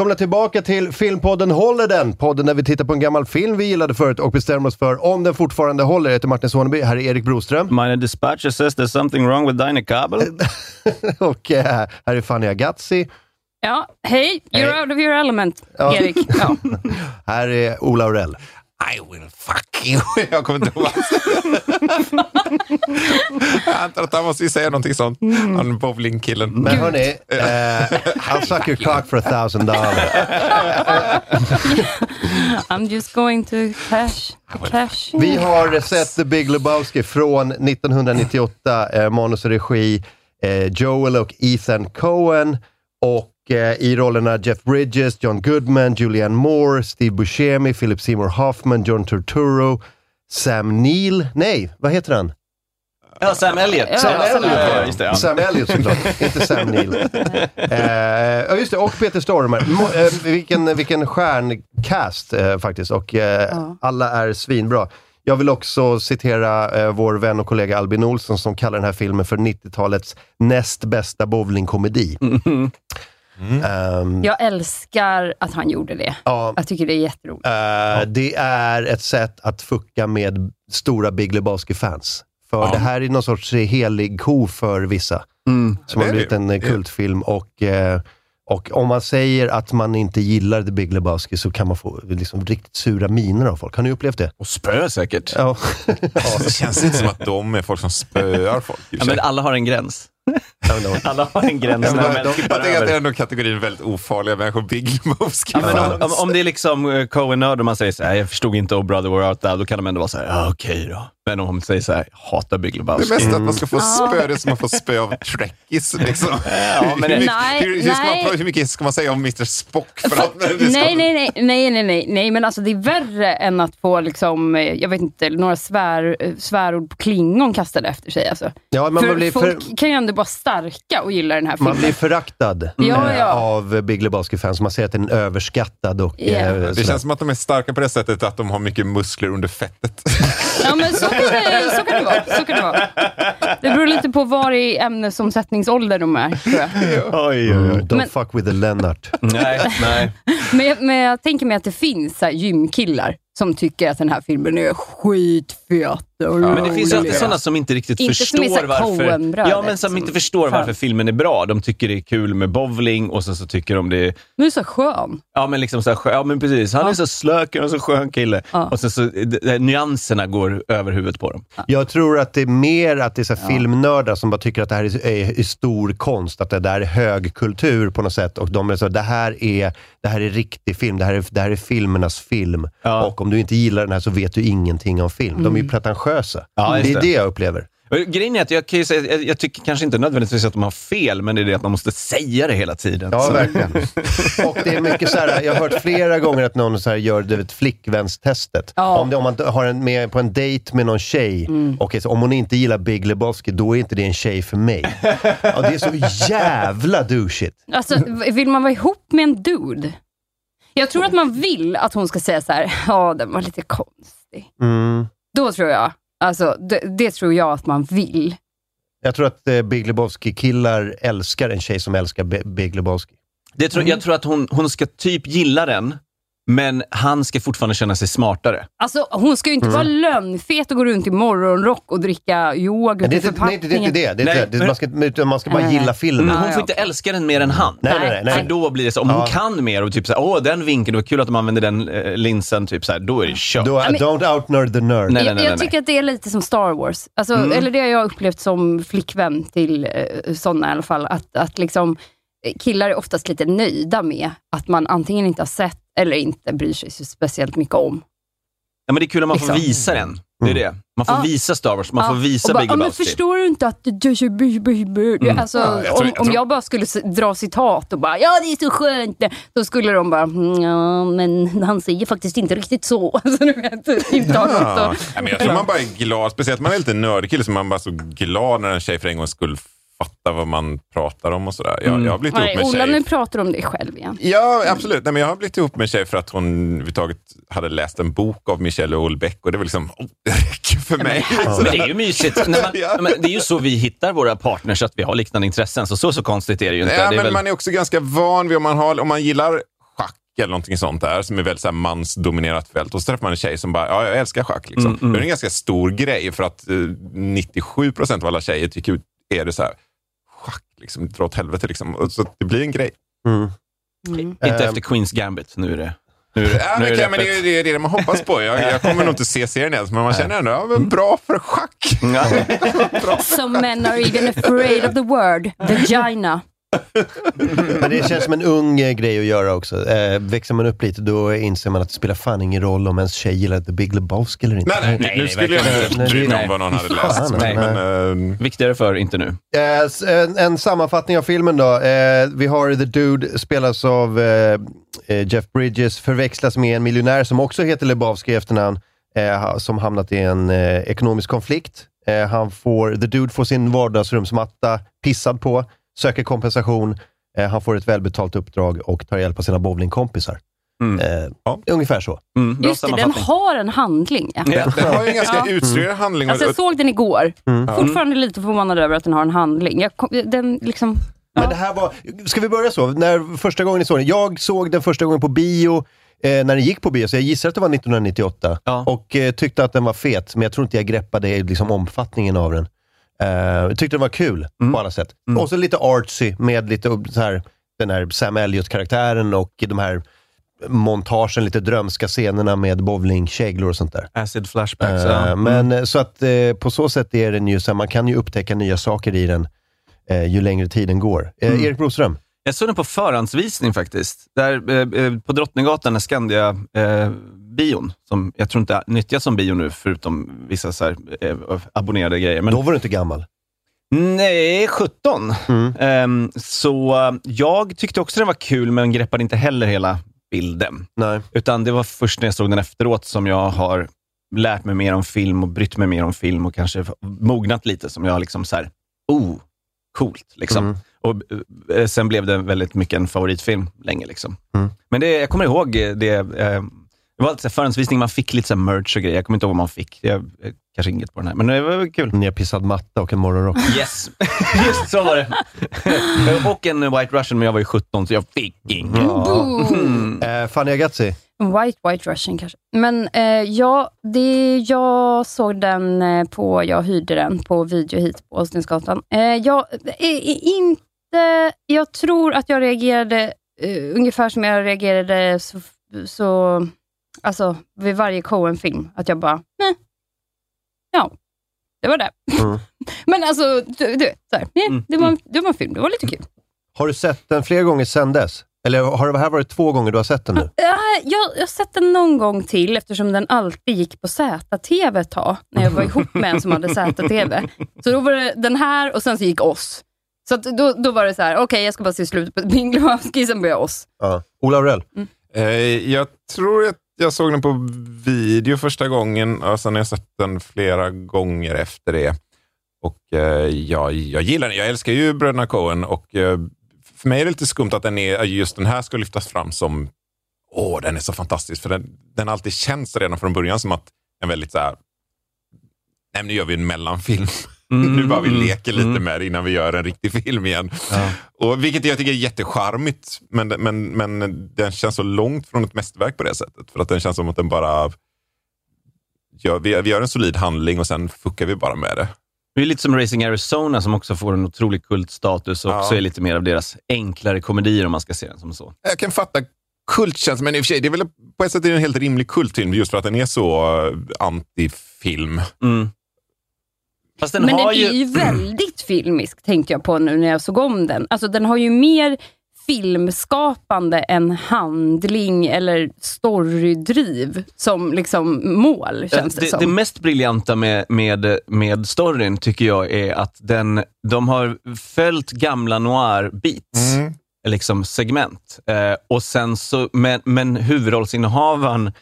Välkomna tillbaka till filmpodden Håller den? Podden där vi tittar på en gammal film vi gillade förut och bestämmer oss för om den fortfarande håller. Jag heter Martin Soneby, här är Erik Broström. My dispatcher says there's something wrong with Dina Kabel. och eh, här är Fanny Agazzi. Ja, hej. You're Hej. out of your element, Ja. Erik. Ja. Här är Ola Aurell. I will fuck you. Jag kommer inte ihåg vad han säger. Jag antar att han måste säga någonting sånt. Han bowlingkillen. Men hörni, eh, I'll suck your cock for a thousand dollars. I'm just going to cash. cash. Vi har sett The Big Lebowski från 1998, eh, manus och regi eh, Joel och Ethan Cohen. Och eh, i rollerna Jeff Bridges, John Goodman, Julianne Moore, Steve Buscemi, Philip Seymour Hoffman, John Turturro, Sam Neill. Nej, vad heter han? Ja, Sam Elliot. Sam Ja, Elliot. ja, just det, ja. Sam Elliot såklart, inte Sam Neill. Eh, Ja, just det. Och Peter Stormare. Mo- eh, vilken, vilken stjärncast eh, faktiskt. Och eh, alla är svinbra. Jag vill också citera eh, vår vän och kollega Albin Olsson som kallar den här filmen för 90-talets näst bästa bowlingkomedi. Ehm, Jag älskar att han gjorde det. ja, Jag tycker det är jätteroligt. eh, det är ett sätt att fucka med stora Big Lebowski-fans. För det här är någon sorts helig ko för vissa. Mm. som har det blivit en eh, kultfilm. Och, eh, och om man säger att man inte gillar The Big Lebowski så kan man få liksom, riktigt sura miner av folk. Har ni upplevt det? Och spö säkert. Ja. Det känns inte som att de är folk som spöar folk. Ja, men alla har en gräns. Alla har en gräns Ja, när de- jag tänker att det är ändå kategorin väldigt ofarliga människor. Big Lebowski. Ja, men om, om, om det är liksom eh, Coen-nörd och man säger så här, jag förstod inte Oh brother where art thou, då kan de ändå vara så här, ja okej då. Men om de säger så här, hatar Big det Lebowski. mesta att man ska få spö, det är som att få spö av trekkies. Liksom. Ja, men hur, Nej, hur, hur, ska nej. man, hur mycket ska man säga om Mr Spock? För att det ska, Nej, nej, nej, nej, nej, nej, nej, men alltså det är värre än att få liksom, eh, jag vet inte, några svär, eh, svärord på klingon kastade efter sig. Alltså. Ja, man för blir folk för- kan ju ändå vara starka och gilla den här filmen. Man blir föraktad Ja, eh, ja. av Big Lebowski-fans. Man säger att den är överskattad och Ja. eh, Det känns som att de är starka på det sättet att de har mycket muskler under fettet. Ja, men så så kan det vara. Så kan det, vara. det beror lite på var i ämnesomsättningsålder de är, tror jag. Oj, Mm, don't Men- fuck with the Lennart. Nej, nej. Men, jag- men jag tänker mig att det finns så här gymkillar som tycker att den här filmen är skitfet och Men det finns ju alltid sådana som inte riktigt Inte förstår varför... Ja, men som som- inte förstår varför filmen är bra. De tycker det är kul med bowling och sen så tycker de det är... Men det är så skön. Ja, men liksom så här, skö- ja, men precis. Han är så slök och så skön kille. Ja. Och sen så, nyanserna går över huvudet på dem. Jag tror att det är mer att det är så här filmnördar som bara tycker att det här är, är, är stor konst, att det där är hög kultur på något sätt. Och de är så, det här är, det här är riktig film, det här är, det här är filmernas film. Ja. Om du inte gillar den här så vet du ingenting om film. De är ju pretentiösa. Ja, det är det. det jag upplever. Grejen är att jag, kan ju säga, jag, jag tycker kanske inte nödvändigtvis att de har fel, men det är det att man måste säga det hela tiden. Ja, Så- verkligen. Och det är mycket så här, jag har hört flera gånger att någon så här gör du vet, flickvänstestet. Ja. Om, det, om man har en med på en dejt med någon tjej, okej, så om hon inte gillar Big Lebowski, då är inte det en tjej för mig. Ja, det är så jävla douchigt. Alltså, vill man vara ihop med en dude? Jag tror att man vill att hon ska säga så här, ja den var lite konstig. Mm. Då tror jag, alltså det, det tror jag att man vill. Jag tror att eh, Big Lebowski-killar älskar en tjej som älskar B- Big Lebowski. Det tror, Mm. Jag tror att hon, hon ska typ gilla den, men han ska fortfarande känna sig smartare. Alltså, hon ska ju inte vara lönnfet och gå runt i morgonrock och dricka yoghurt Men det är inte, nej, det är inte det. det, är Nej, inte det. man, ska, man ska bara Nej. gilla filmen. Men hon ja, får inte älska den mer än han. Nej, nej, nej. nej. För då blir det så, om hon Ja. kan mer och typ såhär, åh den vinkeln, det var kul att de använde den eh, linsen, typ såhär, då är det kört. Då, men- don't out-nerd the nerd. Nej, jag, nej, jag nej. tycker att det är lite som Star Wars. Alltså, Mm. Eller det har jag upplevt som flickvän till eh, sådana i alla fall. Att, att liksom, killar är oftast lite nöjda med att man antingen inte har sett eller inte bryr sig så speciellt mycket om. Ja, men det är kul om man får Liksom. visa den. Det är det. Man får Ja. visa Star Wars, man får Ja, visa och bara, Big men Lebowski. Förstår du inte att. Alltså, Ja, jag om, jag om tror- jag bara skulle dra citat och bara “ja, det är så skönt”, då skulle de bara "Mm, “ja, men han säger faktiskt inte riktigt så”. Alltså, du vet, inte Ja. men jag tror man bara är glad, speciellt om man är lite nördig kille, så man bara så glad när en tjej för en gångs skull fattar vad man pratar om och sådär. Jag, jag har blivit ihop Nej, med en Ola, tjej. nu pratar du om dig själv igen. Ja, absolut. Nej, men jag har blivit ihop med en tjej för att hon överhuvudtaget hade läst en bok av Michelle Houellebecq och det var liksom, oh, det räcker för mig. Men det är ju mysigt. När man, Ja. men det är ju så vi hittar våra partners, att vi har liknande intressen. Så så, så konstigt är det ju inte. Ja, men väl, Man är också ganska van vid om man, har, om man gillar schack eller någonting sånt där, som är väldigt så här mansdominerat fält. Och så träffar man en tjej som bara, ja, jag älskar schack. Liksom. Mm, Det är en ganska stor grej för att eh, 97 procent av alla tjejer tycker är det så här, schack, liksom, dra åt helvete. Liksom. Så det blir en grej. Mm. inte Ehm. efter Queens Gambit. Nu är det, nu är det, Ja, nu men, är det men det, det är det man hoppas på. Jag, jag kommer nog inte se serien ens, men man känner ändå, ja, men bra för schack. Ja. Some men are even afraid of the word vagina. Men det känns som en ung eh, grej att göra också. Eh, växer man upp lite då inser man att det spelar fan ingen roll om ens tjej gillar The Big Lebowski eller inte. Nej, nej, Nej, nu nej, skulle jag inte bry mig Nej. om vad någon hade Fan, läst. nej. Men, eh, Viktigare för inte nu. Eh, s- en, en sammanfattning av filmen då. Eh, vi har The Dude, spelas av eh, eh, Jeff Bridges, förväxlas med en miljonär som också heter Lebowski i efternamn, eh, ha- som hamnat i en eh, ekonomisk konflikt. Eh, han får, The Dude får sin vardagsrumsmatta pissad på, söker kompensation, eh, han får ett välbetalt uppdrag och tar hjälp av sina bowlingkompisar. Mm. Eh, Ja. Ungefär så. Mm, Just det, den har en handling. Ja. Ja. Den har ju en ganska Ja. utstuderad handling. Alltså, jag såg den igår. Mm. Fortfarande lite förvånad över att den har en handling. Jag, den liksom... Men det här var, ska vi börja så? När första gången ni såg den? Jag såg den första gången på bio, eh, när den gick på bio, så jag gissar att det var 1998. Ja. Och eh, tyckte att den var fet, men jag tror inte jag greppade liksom, omfattningen av den. Eh, jag tyckte den var kul Mm. på alla sätt. Och så lite artsy med lite så här, den här Sam Elliot-karaktären och de här montagen, lite drömska scenerna med bowlingkäglor och sånt där. Acid flashbacks. Eh, ja. Mm. Men eh, så att eh, på så sätt är den ju så här, man kan ju upptäcka nya saker i den eh, ju längre tiden går. Eh, Mm. Erik Broström? Jag såg den på förhandsvisning faktiskt. Där, eh, eh, på Drottninggatan, är Skandia-bion, som jag tror inte nyttjas som bio nu, förutom vissa så här, eh, abonnerade grejer. Men, Då var du inte gammal. Nej, 17. Mm. Ehm, så eh, jag tyckte också den var kul, men greppade inte heller hela bilden. Nej. Utan det var först när jag såg den efteråt som jag har lärt mig mer om film och brytt mig mer om film och kanske mognat lite som jag liksom så här, oh, coolt. Liksom. Mm. Och eh, Sen blev det väldigt mycket en favoritfilm länge. Liksom. Mm. Men det, jag kommer ihåg det. Eh, det var lite förhandsvisning, man fick lite så här merch och grejer. Jag kommer inte ihåg vad man fick. Jag, eh, kanske inget på den här, men det var kul. Nerpissad matta och en morgonrock. Yes, just så var det. och en White Russian, men jag var ju 17 så jag fick ingen. Boom! Eh, Fanny Agazzi? White White Russian kanske. Men eh, ja, det, jag såg den eh, på, jag hyrde den på video hit på Åstensgatan. Eh, jag, eh, inte, jag tror att jag reagerade eh, ungefär som jag reagerade så, så alltså, vid varje Coen-film. Att jag bara, nej. Ja, det var det. Mm. Men alltså, du, du så här, nej, Mm, det, var, det var en film, det var lite kul. Har du sett den fler gånger sedan dess? Eller har det här varit två gånger du har sett den nu? Ja, jag, jag har sett den någon gång till eftersom den alltid gick på ZTV ett tag, när jag var ihop med en som hade ZTV. Så då var det den här och sen så gick oss. Så att då, då var det så här, okej jag ska bara se slutet på Bing Lebowski, sen börjar oss. Ja. Ola Aurell? Eh, jag tror att jag såg den på video första gången och sen har jag sett den flera gånger efter det. Och eh, jag, jag gillar den. Jag älskar ju Bröderna Coen och eh, för mig är det lite skumt att den är, just den här ska lyftas fram som åh, den är så fantastisk. För den, den har alltid känts redan från början som att en väldigt så här, nej nu gör vi en mellanfilm. Mm, nu bara vi mm, leker lite mm. med det innan vi gör en riktig film igen. Ja. Och, vilket jag tycker är jättecharmigt, men, men, men den känns så långt från ett mästerverk på det sättet. För att den känns som att den bara... Ja, vi, vi gör en solid handling och sen fuckar vi bara med det. Det är lite som Racing Arizona som också får en otrolig kultstatus och Ja. också är lite mer av deras enklare komedier om man ska se den som så. Jag kan fatta kultkänslan, men i och för sig, det är väl på ett sätt är det en helt rimlig kultfilm just för att den är så eh, antifilm. Mm. Fast den Men den har är ju... ju väldigt filmisk, tänkte jag på nu när jag såg om den. Alltså den har ju mer filmskapande än handling eller storydriv som liksom mål, känns det, det, som. det mest briljanta med, med, med storyn tycker jag är att den, de har följt gamla noir-beats, Mm. liksom segment. Eh, och sen så, men, men huvudrollsinnehavaren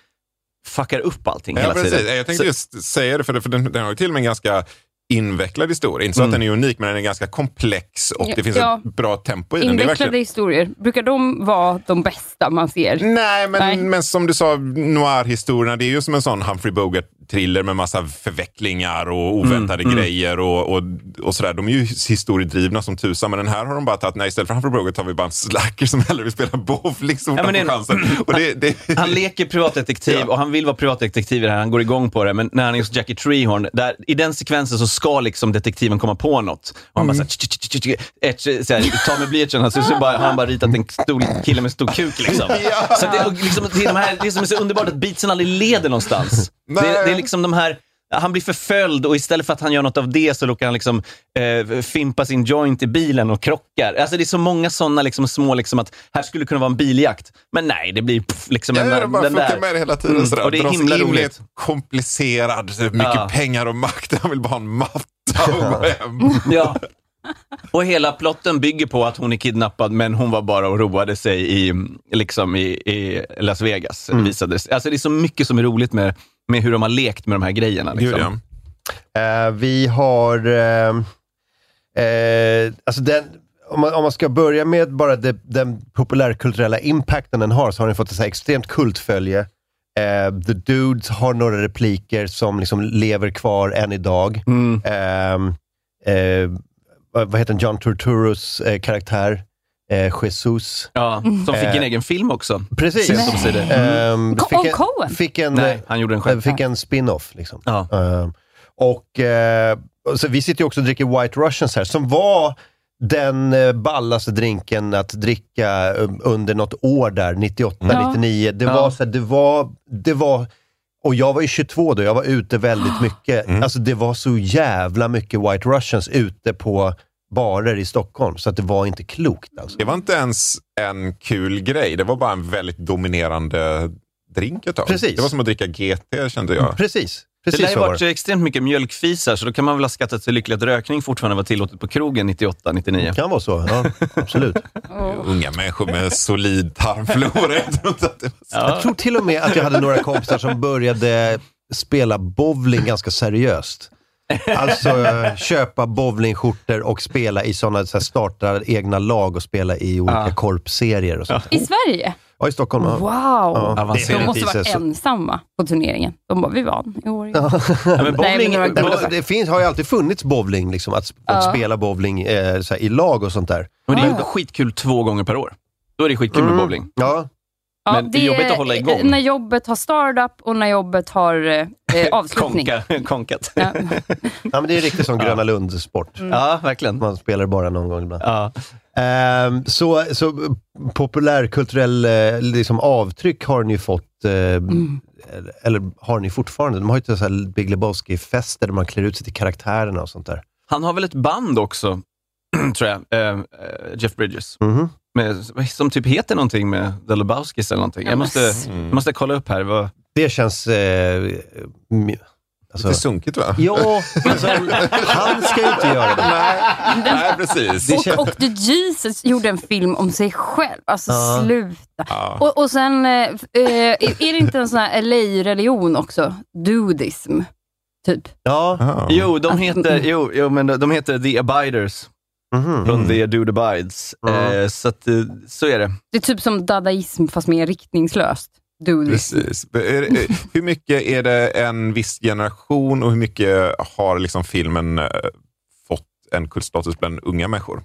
fuckar upp allting Ja, hela precis. tiden. Jag tänkte Så- just säga det, för, det, för den, den har ju till och med en ganska invecklad historia. Inte så Mm. att den är unik, men den är ganska komplex och Ja, det finns ja. ett bra tempo i den. Invecklade verkligen... historier, brukar de vara de bästa man ser? Nej men, Nej. men som du sa, noir-historierna, det är ju som en sån Humphrey Bogart-thriller med massa förvecklingar och oväntade Mm, mm. grejer och, och, och sådär. De är ju historiedrivna som tusan, men den här har de bara tagit, nej istället för Humphrey Bogart tar vi bara en slacker som hellre vill spela bowling så fort Ja, han men får det- chansen. Och det, det, Han leker privatdetektiv Ja. och han vill vara privatdetektiv i det här. Han går igång på det. Men när han är hos Jackie Treehorn, där, i den sekvensen så ska liksom detektiven komma på något. Och han bara såhär, ta med blyertsen. Alltså, så bara, har han bara ritat en stor kille med stor kuk. Liksom. Så det, liksom, det, är de här, det som är så underbart att beatsen aldrig leder någonstans. Det, det liksom de här han blir förföljd och istället för att han gör något av det så råkar han liksom, eh, fimpa sin joint i bilen och krockar. Alltså det är så många sådana liksom, små, liksom, att här skulle det kunna vara en biljakt. Men nej, det blir pff, liksom Ja, en, de bara den där. med det hela tiden. Mm, sådär. och det är Dras himla roligt. komplicerad, så mycket Ja. pengar och makt. Han vill bara ha en matta och gå hem. Ja. Och hela plotten bygger på att hon är kidnappad, men hon var bara och roade sig i, liksom i, i Las Vegas. Mm. Visades. Alltså det är så mycket som är roligt med, med hur de har lekt med de här grejerna. Gud, Liksom. ja. Eh, vi har... Eh, eh, alltså den, om, man, om man ska börja med bara det, den populärkulturella impacten den har, så har den fått ett extremt kultfölje. The Dudes har några repliker som liksom lever kvar än idag. Mm. Ehm, eh, vad heter? John Turturros karaktär? Eh, Jesus. Ja, som fick en Eh, egen film också. Precis. Omsider. Ehm, Co- fick en, Coen? Fick en, Nej, han gjorde den själv. eh, fick en spin-off. Liksom. Ja. Och, eh, så vi sitter ju också och dricker White Russians här, som var den eh, ballaste drinken att dricka um, under något år där, 98, Ja. 99. Det, Ja. var så här, det, var, det var... Och jag var ju 22 då, jag var ute väldigt mycket. Alltså det var så jävla mycket White Russians ute på barer i Stockholm, så att det var inte klokt. Alltså. Det var inte ens en kul grej. Det var bara en väldigt dominerande drink ett tag. Precis. Det var som att dricka GT kände jag. Precis, Det precis lär ju så var varit det. så extremt mycket mjölkfisar, så då kan man väl ha skattat sig lycklig att rökning fortfarande var tillåtet på krogen 98, 99. Det kan vara så, ja, absolut. Unga människor med solid tarmflora. Jag det så. Jag tror till och med att jag hade några kompisar som började spela bowling ganska seriöst. Alltså eh, köpa bowlingskjortor och spela i sådana, så här, starta egna lag och spela i olika Ja. korpserier och sånt. I Sverige? Ja, i Stockholm. Ja. Wow! Ja, De måste varit så- ensamma på turneringen. De bara, vi vann i år. Ja, men bowling, men några Nej, men det, det finns, har ju alltid funnits bowling, liksom, att, att Ja. spela bowling eh, så här, i lag och sånt där. men det är ju skitkul två gånger per år. Då är det skitkul med bowling. Ja, Ja, Men det är jobbigt att hålla igång. När jobbet har startup och när jobbet har eh, eh, avslutning. Konka, konkat. Ja. ja men det är riktigt som Gröna Lund-sport. Ja, verkligen. Man spelar bara någon gång ibland. Ja. Ehm, så, så populärkulturell eh, liksom, avtryck har ni fått, eh, Mm. eller, har ni fortfarande? De har ju inte så här Big Lebowski-fester där man klär ut sig till karaktärerna och sånt där. Han har väl ett band också, tror jag, eh, eh, Jeff Bridges. Mhm. Med, som typ heter någonting med The Lebowskis eller någonting. Jag måste, Mm. jag måste kolla upp här. Vad, Det känns... Eh, alltså, Lite sunkigt va? ja, alltså, han ska ju inte göra det. Nej, nej precis. Och, och The Jesus gjorde en film om sig själv. Alltså Ja. sluta. Ja. Och, och sen, eh, eh, är det inte en sån här LA-religion också? Dudism, typ. Ja, Ja. Jo, de heter, jo, jo, men de heter The Abiders, mhm. från The Dude Abides. Mm. Eh, så, att, eh, så är det. Det är typ som dadaism fast mer riktningslöst. Precis. Det- Hur mycket är det en viss generation och hur mycket har liksom filmen eh, en kultstatus bland unga människor.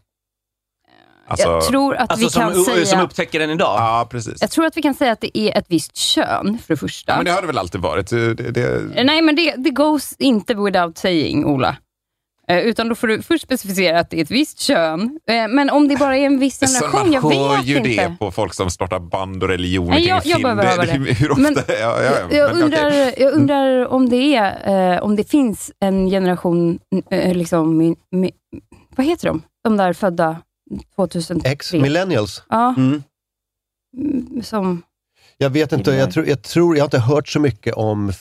Alltså, jag tror att Alltså vi som, kan som säga... upptäcker den idag? Ja, precis. Jag tror att vi kan säga att det är ett visst kön, för det första. Ja, men det har det väl alltid varit. Det, det, Nej, men det, det goes inte without saying, Ola. Eh, utan då får du först specificera att det är ett visst kön. Eh, men om det bara är en viss generation, man jag hör vet ju inte. det på folk som startar band och religion Nej, jag- jag behöver det. Hur ofta? Men ja, ja, ja. Jag, undrar, jag undrar om det är, eh, om det finns en generation, liksom, vad heter de? De där födda 2003. Ex-millennials. Ja, Mm. mm, som... Jag vet inte, jag tror, jag tror, jag har inte hört så mycket om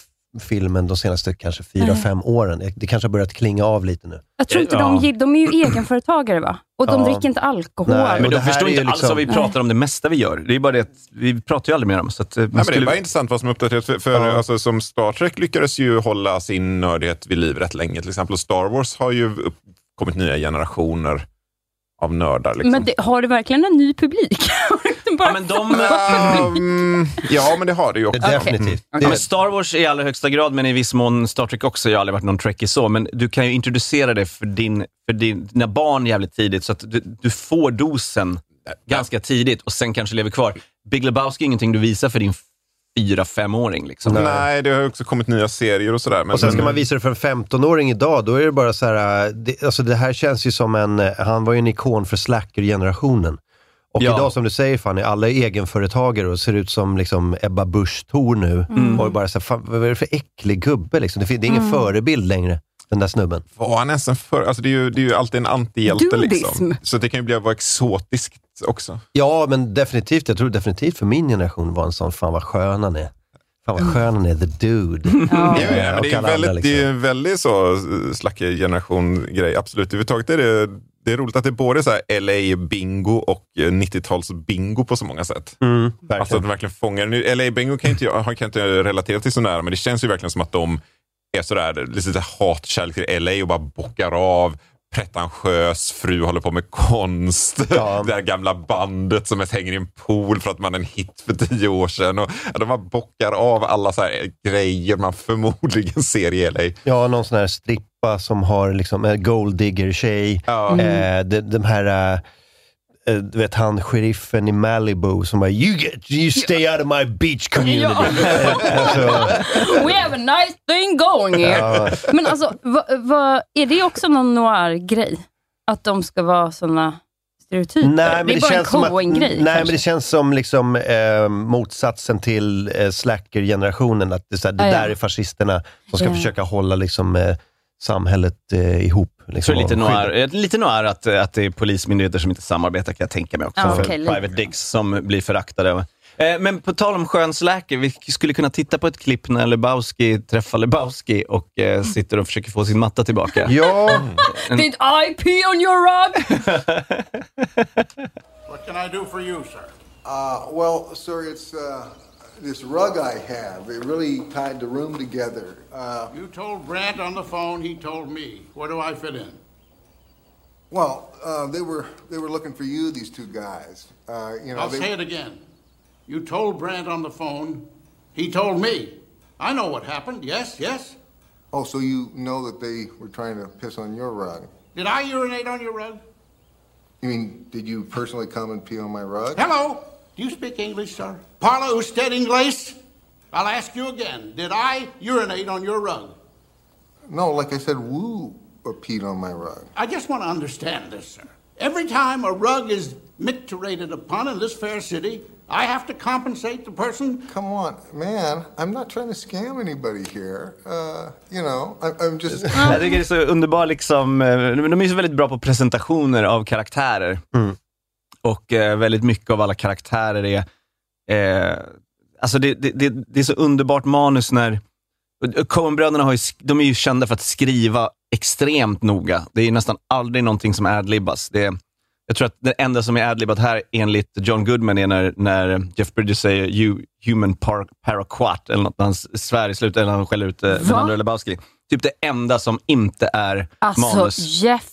filmen de senaste kanske fyra, Nej. fem åren. Det kanske har börjat klinga av lite nu. Jag tror inte Ja. de, de är ju egenföretagare va? Och de Ja. dricker inte alkohol. Nej, Men Och de förstår inte alls liksom- vad vi pratar om det mesta vi gör. Det är bara det att vi pratar ju aldrig med dem. Så att, eh, Ja, men det är bara intressant vad som är uppdaterat. För, för Ja. alltså, som Star Trek lyckades ju hålla sin nördighet vid liv rätt länge. Till exempel Star Wars har ju kommit nya generationer av nördar. Liksom. Men det, har det verkligen en ny publik? Ja, men de, Um, ja, men det har det ju också. Är definitivt. Ja, men Star Wars i allra högsta grad, men i viss mån Star Trek också. Jag har aldrig varit någon trekkie så, men du kan ju introducera det för, din, för din, dina barn jävligt tidigt, så att du, du får dosen ganska tidigt och sen kanske lever kvar. Big Lebowski är ingenting du visar för din fyra, femåring. Liksom. Nej. Det har också kommit nya serier och sådär. Men och sen ska man visa det för en 15-åring idag, då är det bara så här, äh, det, alltså det här känns ju som en, äh, han var ju en ikon för slacker-generationen. Och Ja. idag som du säger Fanny, alla är egenföretagare och ser ut som liksom Ebba Busch Thor nu. Och är bara så här, fan, vad är det för äcklig gubbe liksom? Det, är ingen förebild längre, den där snubben. Var han ens en för... Alltså det, är ju, det är ju alltid en antihjälte. Liksom. Så det kan ju bli vara exotiskt också. Ja, men definitivt, jag tror definitivt för min generation var en sån, fan vad skön han är. Fan vad skön han är, the dude. Ja. Ja, Eh, ja, men det är väldigt, andra, det är liksom. en väldigt så slacker-generation-grej. Absolut. Överhuvudtaget är det, det är roligt att det är både så här LA-bingo och eh, 90-tals-bingo på så många sätt. Mm, Alltså att verkligen. de verkligen fångar. Nu, LA-bingo kan inte, jag kan inte relatera till så nära, men det känns ju verkligen som att de är sådär, lite hatkärlek till LA och bara bockar av. Pretentiös fru håller på med konst. Ja. Det här gamla bandet som mest hänger i en pool för att man är en hit för tio år sedan. Och, de bara bockar av alla så grejer man förmodligen ser i LA. Ja, någon sån här strippa som har liksom en gold digger-tjej. Ja. Eh, de, de här, eh, du vet han sheriffen i Malibu som bara you, get, you stay out of my beach community. Eh, alltså, We have a nice thing going here. ja, Men alltså, vad, vad, är det också någon noir-grej? Att de ska vara såna stereotyper? nej, men det är det, bara känns en Coen-grej nej, men kanske. det känns som liksom, eh, motsatsen till eh, slacker-generationen. Att det, är så här, det Ah, ja. där är fascisterna som ska försöka hålla liksom, eh, samhället eh, ihop. Liksom, tror lite noir, lite noir att, att det är polismyndigheter som inte samarbetar kan jag tänka mig också. Ja, för lite. private dicks som blir föraktade. Eh, Men på tal om skönsläker, vi skulle kunna titta på ett klipp när Lebowski träffar Lebowski och eh, sitter och försöker få sin matta tillbaka. Ja, Did I pee on your rug? What can I do for you, sir? Uh, well, sir, it's uh, this rug I have. It really tied the room together. Uh, You told Brandt on the phone. He told me. Where do I fit in? well, uh, they were they were looking for you, these two guys. Uh, you know, I'll they, say it again. You told Brandt on the phone. He told me. I know what happened. Yes, yes. oh, so you know that they were trying to piss on your rug? Did I urinate on your rug? You mean, did you personally come and pee on my rug? Hello. Do you speak English, sir? Parla usted inglés? I'll ask you again. Did I urinate on your rug? No, like I said, Woo uh, peed on my rug. I just want to understand this, sir. Every time a rug is micturated upon in this fair city, I have to compensate the person Come on, man. I'm not trying to scam anybody here. Uh, you know, I, I'm just. Jag tycker det är så underbart, liksom, eh, de är så väldigt bra på presentationer av karaktärer. Och eh, väldigt mycket av alla karaktärer är, eh, alltså det, det, det, det är så underbart manus när, Coen-bröderna har ju, sk- de är ju kända för att skriva extremt noga. Det är nästan aldrig någonting som adlibbas. Det jag tror att det enda som är adlibbat här enligt John Goodman är när, när Jeff Bridges säger you human par paraquat eller något, när han svär i slutet, eller när han skäller ut eh, den andra Lebowski. Typ det enda som inte är Alltså, manus. Jeff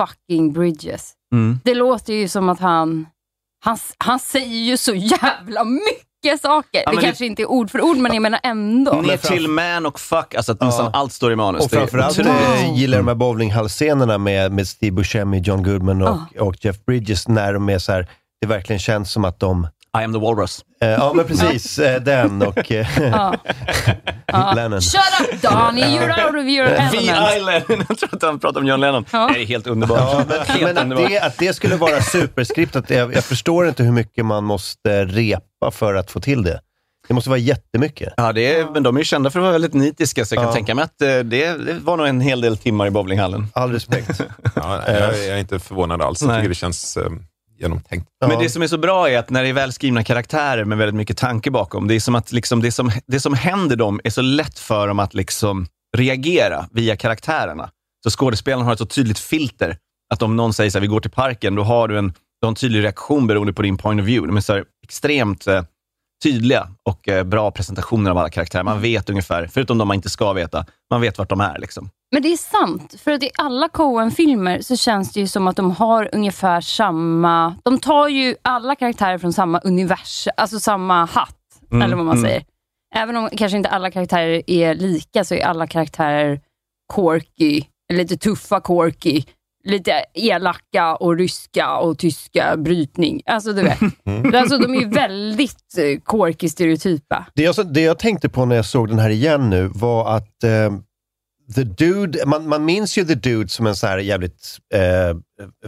fucking Bridges. Mm. Det låter ju som att han, han... Han säger ju så jävla mycket mycket saker. men det det- kanske inte är ord för ord, men jag menar ändå. Ner till man och fuck, alltså att nästan allt står i manus. Och Det framförallt otroligt. eh, gillar jag de här bowlinghallscenerna med, med Steve Buscemi, John Goodman och, och Jeff Bridges, när de är så här, det verkligen känns som att de... I am the walrus. Eh, ja, men precis. eh, den och eh, Lennon. Shut up Donny, you're out of your element. Island. Jag tror att han pratar om John Lennon. Ja. Det är helt underbart. Ja, men, helt men att, underbart. det, att det skulle vara superskriptat, jag, jag förstår inte hur mycket man måste repa för att få till det. Det måste vara jättemycket. Ja, det är, men de är ju kända för att vara väldigt nitiska, så jag kan Ja. tänka mig att eh, det, det var nog en hel del timmar i bowlinghallen. All respekt. Ja, jag, jag är inte förvånad alls. Jag Nej. tycker det känns eh, genomtänkt. Men det som är så bra är att när det är välskrivna karaktärer med väldigt mycket tanke bakom, det är som att liksom det, som, det som händer dem är så lätt för dem att liksom reagera via karaktärerna. Så skådespelaren har ett så tydligt filter, att om någon säger så här, vi går till parken, då har du en, du har en tydlig reaktion beroende på din point of view. De är så här extremt eh, tydliga och eh, bra presentationer av alla karaktärer. Man vet ungefär, förutom de man inte ska veta, man vet vart de är. Liksom. Men det är sant, för att i alla Coen-filmer så känns det ju som att de har ungefär samma... De tar ju alla karaktärer från samma universum, alltså samma hatt, Mm, eller vad man mm. säger. Även om kanske inte alla karaktärer är lika, så är alla karaktärer quirky, lite tuffa quirky, lite elaka och ryska och tyska brytning. Alltså du vet. Alltså, de är ju väldigt eh, quirky stereotypa. Det jag, det jag tänkte på när jag såg den här igen nu var att eh, The Dude, man, man minns ju The Dude som en så här jävligt eh,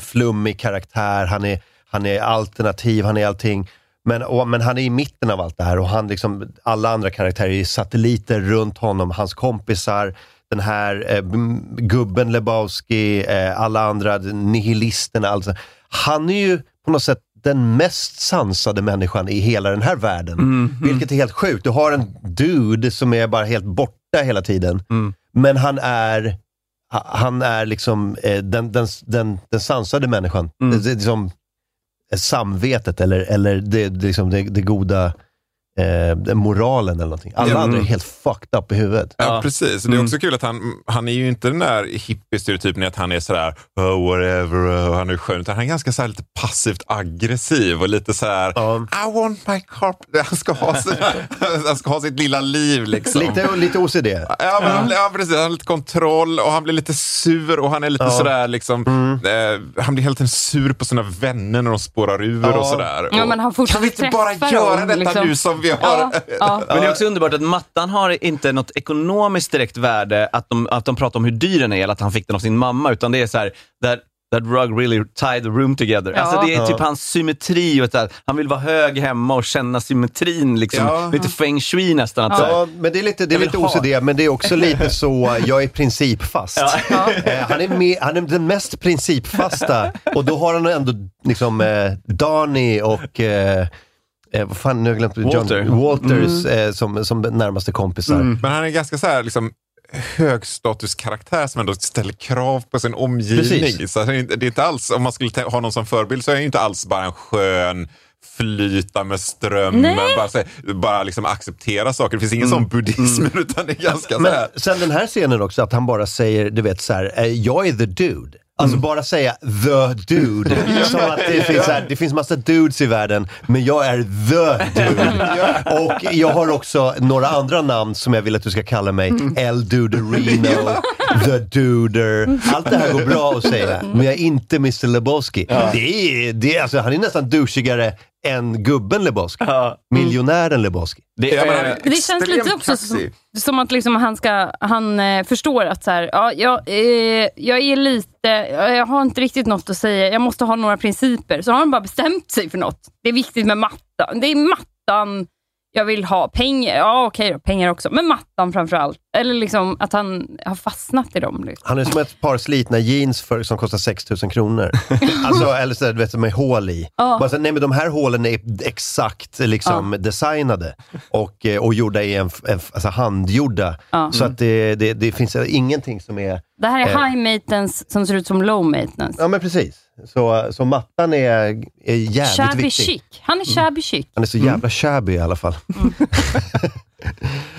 flummig karaktär. Han är, han är alternativ, han är allting. Men, och, men han är i mitten av allt det här och han liksom, alla andra karaktärer är satelliter runt honom, hans kompisar, den här eh, gubben Lebowski, eh, alla andra nihilisterna. Alltså. Han är ju på något sätt den mest sansade människan i hela den här världen. Vilket är helt sjukt. Du har en dude som är bara helt borta hela tiden. Men han är ha- han är liksom eh, den, den, den, den sansade människan. Det, det är liksom eh, samvetet eller, eller det, det, liksom det, det goda eh, den moralen eller någonting. Alla Ja. andra är helt fucked up i huvudet. Ja, precis. Det är också kul att han, han är ju inte den där hippie-stereotypen i att han är sådär oh, whatever, och han är skön, utan han är ganska så här lite passivt aggressiv och lite så här I want my carpet. Han ska ha, sin, han ska ha sitt lilla liv liksom. Lite, lite OCD. Ja, men han, blir- ja, precis. Han har lite kontroll och han blir lite sur och han är lite Ja. sådär liksom, eh, han blir hela tiden sur på sina vänner när de spårar ur Ja. och sådär. Ja, Och men han fortsätter kan vi inte bara göra detta liksom. nu som vi har? Ja, ja. Men det är också underbart att mattan har inte något ekonomiskt direkt värde, att de, att de pratar om hur dyr den är, eller att han fick den av sin mamma, utan det är så här, that, that rug really tied the room together. Ja. Alltså det är Ja. typ hans symmetri, och att han vill vara hög hemma och känna symmetrin, liksom. Ja. lite feng shui nästan. Att, här, Ja, men det är lite, det är lite ha. OCD, men det är också lite så, jag är principfast. Eh, han, är med, han är den mest principfasta och då har han ändå liksom eh, Donny och eh, eh, vad fan, nu har jag glömt Walter. John, Walters eh, som, som närmaste kompisar. Men han är ganska så här, liksom, högstatuskaraktär som ändå ställer krav på sin omgivning. Precis. Så det är inte- alls, om man skulle ha någon som förebild så är han inte alls bara en skön flyta med strömmen, Nej. bara, så bara liksom acceptera saker. Det finns ingen sån buddhism utan det är ganska så Men här. sen den här scenen också, att han bara säger, du vet så här, eh, jag är the dude. Alltså bara säga the dude. Som att det finns, här, det finns massa dudes i världen, men jag är the dude. Och jag har också några andra namn som jag vill att du ska kalla mig. El Duderino, the duder. Allt det här går bra att säga, men jag är inte Mr Lebowski. Det är, det är, alltså, han är nästan douchigare än gubben Lebowski. Miljonären Lebowski. det Ja, är, är Det känns lite också som, som att liksom han, ska, han eh, förstår att så här, ja, jag, eh, jag är lite, jag har inte riktigt något att säga, jag måste ha några principer. Så har han bara bestämt sig för något. Det är viktigt med mattan. Det är mattan jag vill ha. Pengar, ja okej då, pengar också. Men mattan framför allt. Eller liksom att han har fastnat i dem. Liksom. Han är som ett par slitna jeans för, som kostar 6 000 kronor. alltså, eller så, du vet, med hål i. Ja. Bara så, nej, men de här hålen är exakt liksom, designade och, eh, och gjorda i en, en alltså, handgjorda. Ja. Så att det, det, det finns ingenting som är... Det här är Eh. high maintenance som ser ut som low maintenance. Ja, men precis. Så, så mattan är, är jävligt Shabby viktig. chic. Han är shabby chic. Han är så jävla shabby i alla fall.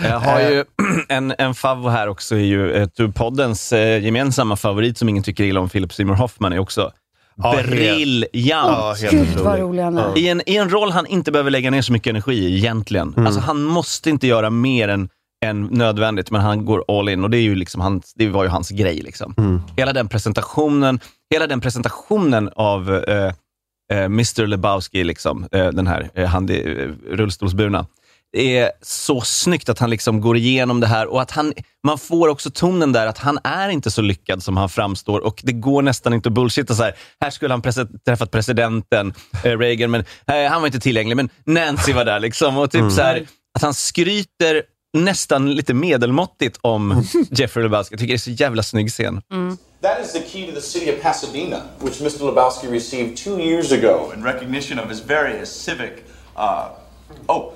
Jag har ju en, en favvo här också, är ju poddens eh, gemensamma favorit som ingen tycker illa om, Philip Seymour Hoffman, är också Ja, briljant. Ja, Gud vad rolig han är. I en, I en roll han inte behöver lägga ner så mycket energi i egentligen. Mm. Alltså, han måste inte göra mer än, än nödvändigt, men han går all in och det, är ju liksom hans, det var ju hans grej. Liksom. Mm. Hela den presentationen hela den presentationen av eh, eh, Mr Lebowski, liksom, eh, den här eh, han, eh, rullstolsburna, är så snyggt att han liksom går igenom det här och att han, man får också tonen där att han är inte så lyckad som han framstår och det går nästan inte att bullshitta så här. Här skulle han prese- träffat presidenten, eh, Reagan, men eh, han var inte tillgänglig, men Nancy var där. Liksom, och typ så här, att han skryter nästan lite medelmåttigt om Jeffrey Lebowski. Jag tycker det är så jävla snygg scen. That is the key to the city of Pasadena, which Mr. Lebowski received two years ago in recognition of his various civic. Uh, oh,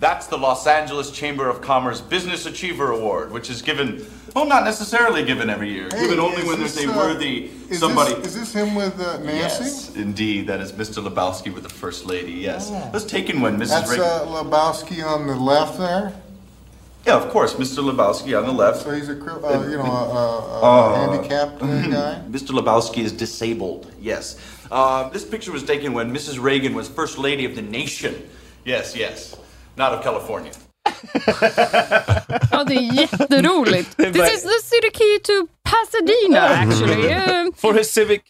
that's the Los Angeles Chamber of Commerce Business Achiever Award, which is given, well, not necessarily given every year, given only when this, there's a uh, worthy is somebody. This, is this him with uh, Nancy? Yes, indeed, that is Mr. Lebowski with the First Lady. Yes, let's take in when Mrs. That's Reagan. uh, Lebowski on the left there. Yeah, of course, Mr. Lebowski on the left. So he's a uh, you know a, a, a handicapped uh, guy. Mr. Lebowski is disabled, yes. Uh, this picture was taken when Mrs. Reagan was First Lady of the Nation. Yes, yes. Not of California. Ja, det är jätteroligt. This is the city key to Pasadena actually. Uh, For his civic...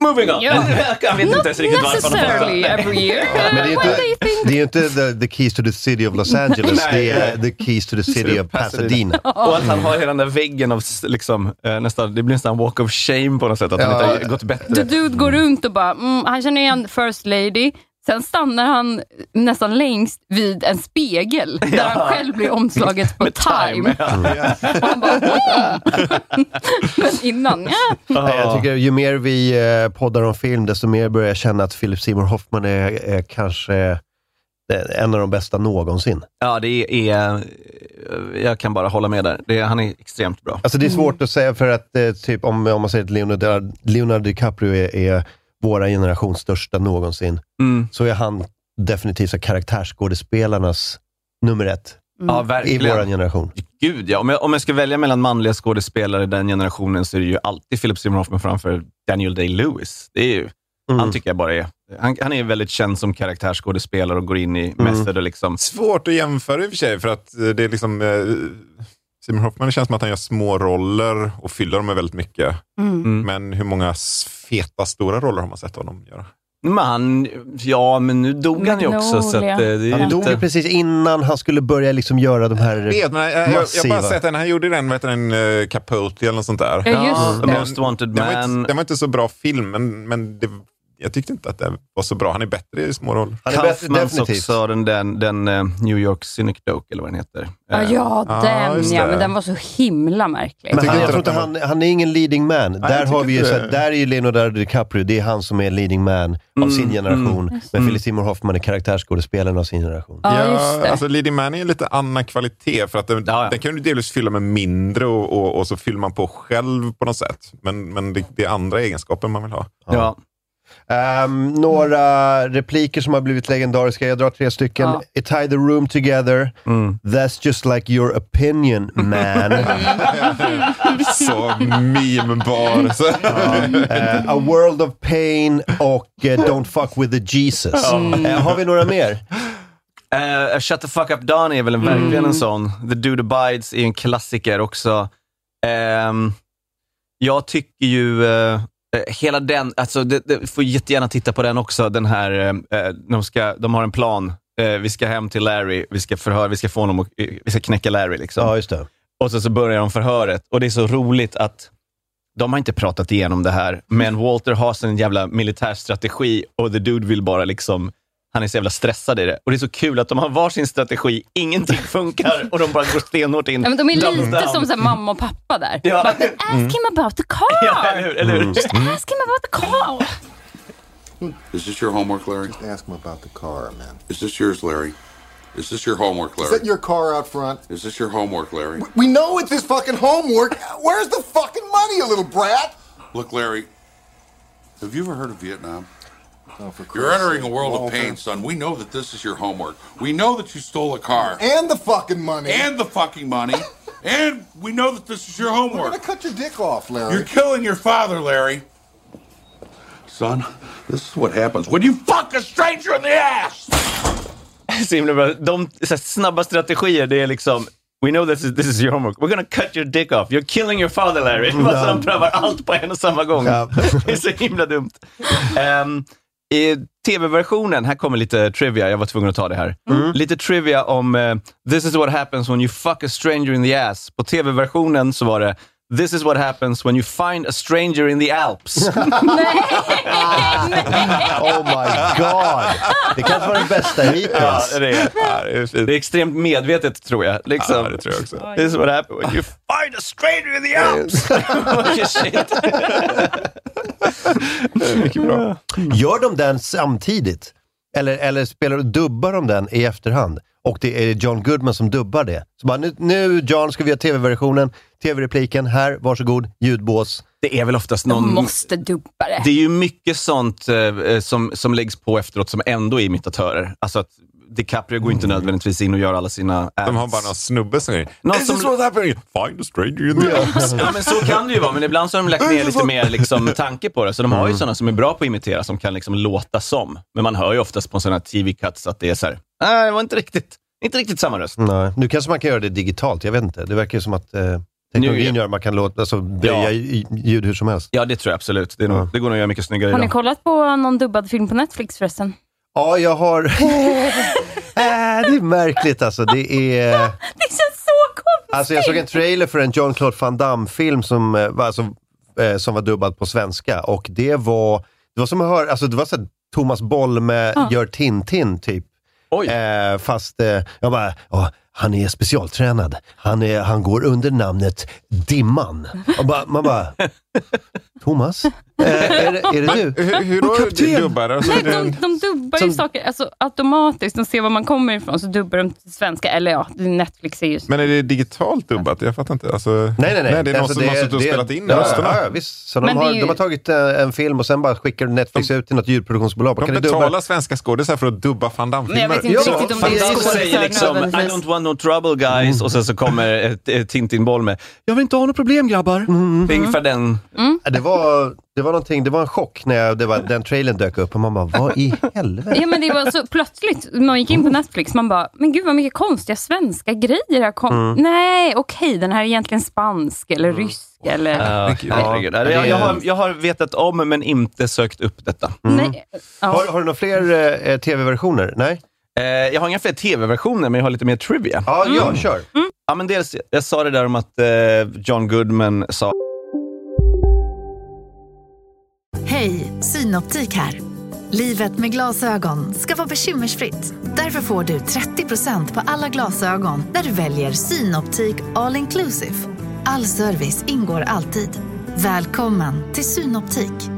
Moving on. Ja. Jag vet inte not ens riktigt varför fått necessarily det. every year. Men det är ju inte, think det är ju inte the, the keys to the city of Los Angeles, det är the keys to the city of Pasadena. Och att han har hela den där väggen av s- liksom, eh, nästan, det blir nästan walk of shame på något sätt, att han inte har gått bättre. The dude går runt och bara, mm, han känner igen First Lady. Sen stannar han nästan längst vid en spegel där han själv blir omslaget på Time. Ja. Och han bara, mm. Men innan, ja. Nej, Jag tycker ju mer vi eh, poddar om film, desto mer börjar jag känna att Philip Seymour Hoffman är, är kanske eh, en av de bästa någonsin. Ja, det är... Jag kan bara hålla med där. Det han är extremt bra. Alltså det är svårt att säga för att eh, typ om, om man säger att Leonardo, Leonardo DiCaprio är, är våra generations största någonsin, Mm. så är han definitivt så karaktärsskådespelarnas nummer ett Ja, i verkligen. vår generation. Gud, ja. Om jag, om jag ska välja mellan manliga skådespelare i den generationen så är det ju alltid Philip Seymour Hoffman framför Daniel Day-Lewis. Det är ju, Mm. Han tycker jag bara är... Han, han är väldigt känd som karaktärsskådespelare och går in i Mm. method och liksom... Svårt att jämföra i och för sig, för att eh, det är liksom... Eh, Simon Hoffman det känns som att han gör små roller och fyller dem med väldigt mycket. Mm. Men hur många feta, stora roller har man sett honom göra? Men han, ja, men nu dog han ju också. Så att, eh, det är Han dog ju lite... precis innan han skulle börja liksom göra de här Jag vet, men jag, jag, jag bara sett den. Han gjorde den, vad den, uh, Capote eller något sånt där. Ja, just Ja, det. Most Wanted Den var, Man. inte, den var inte så bra film, men, men det, jag tyckte inte att det var så bra. Han är bättre i små roller. Han är bättre, definitivt. också, den, den, den eh, New York Cynic Doke, eller vad den heter. Ja, Eh, ja, Ja, den just ja. Men den var så himla märklig. Men tycker han, inte jag tror inte han han, är ingen leading man. jag där, har vi ju, det. där är ju Leonardo DiCaprio, det är han som är leading man av sin generation. Men Philip Seymour Hoffman är karaktärsskådespelaren av sin generation. Ja, just det. alltså Leading Man är en lite annan kvalitet, för att den, Ja, ja. den kan du delvis fylla med mindre och, och, och så fyller man på själv på något sätt. Men, men det, det är andra egenskaper man vill ha. ja. Ehm, några repliker som har blivit legendariska. Jag drar tre stycken. Ja. It tie the room together. That's just like your opinion man. Så memebar. Så. Eh, a world of pain och eh, Don't fuck with the Jesus. Eh, har vi några mer? Eh, Shut the fuck up Don är väl en, verkligen en sån. The Dude Abides är en klassiker också. Ehm, jag tycker ju, eh, hela den, alltså det, det, får jättegärna titta på den också, den här, eh, eh, de, ska, de har en plan. Eh, vi ska hem till Larry, vi ska förhöra, vi ska få honom att, eh, vi ska knäcka Larry liksom. Ja, just det. Och så, så börjar de förhöret och det är så roligt att de har inte pratat igenom det här, men Walter har sin jävla militärstrategi och the dude vill bara liksom han är så jävla stressad i det. Och det är så kul att de har varsin strategi, ingenting funkar och de bara går stenhårt in. Ja, men de är lite down. som så här, mamma och pappa där. Ja. Bara, ask him about the car! Ja, eller hur? Eller hur? Just ask him about the car! Is this your homework, Larry? Ask him about the car, man. Is this yours, Larry? Is this your homework, Is that Larry? your car out front? Is this your homework, Larry? We know it's his fucking homework. Where's the fucking money, you little brat? Look, Larry, have you ever heard of Vietnam? Oh, for You're entering a sake, world of pain, son. We know that this is your homework. We know that you stole a car. And the fucking money. And the fucking money. and we know that this is your homework. We're gonna cut your dick off, Larry. You're killing your father, Larry. Son, this is what happens when you fuck a stranger in the ass! Så himla bra. De så här, snabba strategier, det är liksom We know this is, this is your homework. We're gonna cut your dick off. You're killing your father, Larry. Mm. Alltså, de prövar allt på en och samma gång. Ja. Det är så himla dumt. Ehm, I tv-versionen, här kommer lite trivia, jag var tvungen att ta det här. Mm. Lite trivia om eh, This is what happens when you fuck a stranger in the ass. På tv-versionen så var det This is what happens when you find a stranger in the Alps. Oh my god! Det kanske var den bästa ja, hittills. det, är, Ja, det är fint. det är extremt medvetet, tror jag. Liksom. Ja, det tror jag också. This is what happens when you find a stranger in the Alps. Vilken shit. Mycket bra. Gör de den samtidigt? Eller, eller spelar, dubbar de den i efterhand? Och det är John Goodman som dubbar det. Så bara, nu, nu John ska vi göra tv-versionen, tv-repliken, här, varsågod, ljudbås. Det är väl oftast De någon... måste dubba det. Det är ju mycket sånt eh, som, som läggs på efteråt som ändå är imitatörer. Alltså att DiCaprio går inte nödvändigtvis in och gör alla sina ads. De har bara någon snubbe som säger Någon This som- is what happened. Find a stranger in the Alps. Ja, men så kan det ju vara, men ibland så har de lagt ner lite mer liksom, tanke på det. Så de har ju sådana som är bra på att imitera, som kan liksom låta som. Men man hör ju oftast på sådana här TV-cuts att det är så här, nej, det var inte riktigt, inte riktigt samma röst. Nej. Nu kanske man kan göra det digitalt, jag vet inte. Det verkar ju som att eh, teknologin Nu- gör att man kan låta, alltså, böja Ja. ljud hur som helst. Ja, det tror jag absolut. Det, är nog, det går nog att göra mycket snyggare Har ni idag. kollat på någon dubbad film på Netflix förresten? Ja, jag har... äh, det är märkligt alltså. Det är... Det känns så konstigt! Alltså jag såg en trailer för en Jean-Claude Van Damme-film som, eh, var, alltså, eh, som var dubbad på svenska och det var, det var som att höra, alltså det var så här, Thomas Bolme gör Tintin typ. Oj. Eh, fast eh, jag bara, ja, han är specialtränad. Han, är, han går under namnet Dimman. Och bara, man bara, Thomas? Eh, är, det, är det du? Hur, hur då kapten. dubbar? Alltså, Nej, de, de dubbar ju Som- saker alltså, automatiskt. De ser var man kommer ifrån, så dubbar de till svenska. Eller ja, Netflix är ju... Men är det digitalt dubbat? Jag fattar inte. Alltså, Nej, nej, nej. det är någon Alltså, som har suttit och spelat in ja, rösterna. Ja, visst. Så de har, ju- de har tagit eh, en film och sen bara skickar Netflix ut till något ljudproduktionsbolag. De kan betalar svenska skådisar för att dubba van Men jag vet Damme-filmer. inte Ja, riktigt om det är skådisar säger liksom, I don't want no trouble guys, och sen så kommer ett, ett Tintin-boll med Jag vill inte ha något problem grabbar. Det är ungefär den. Det var, det var någonting, det var en chock när jag, det var, den trailern dök upp och man bara, vad i helvete? Ja, men det var så plötsligt, man gick in på Netflix, man bara, men gud vad mycket konstiga svenska grejer här kom. Nej, okej, den här är egentligen spansk eller rysk eller... Ja, herregud. Ja, det jag, jag, har, jag har vetat om men inte sökt upp detta. Nej. Ja. Har, har du några fler eh, tv-versioner? Nej? Eh, jag har inga fler tv-versioner, men jag har lite mer trivia. Ja, ja, kör. Ja, men dels, jag sa det där om att eh, John Goodman sa Hej, Synoptik här. Livet med glasögon ska vara bekymmersfritt. Därför får du 30% på alla glasögon när du väljer Synoptik All Inclusive. All service ingår alltid. Välkommen till Synoptik.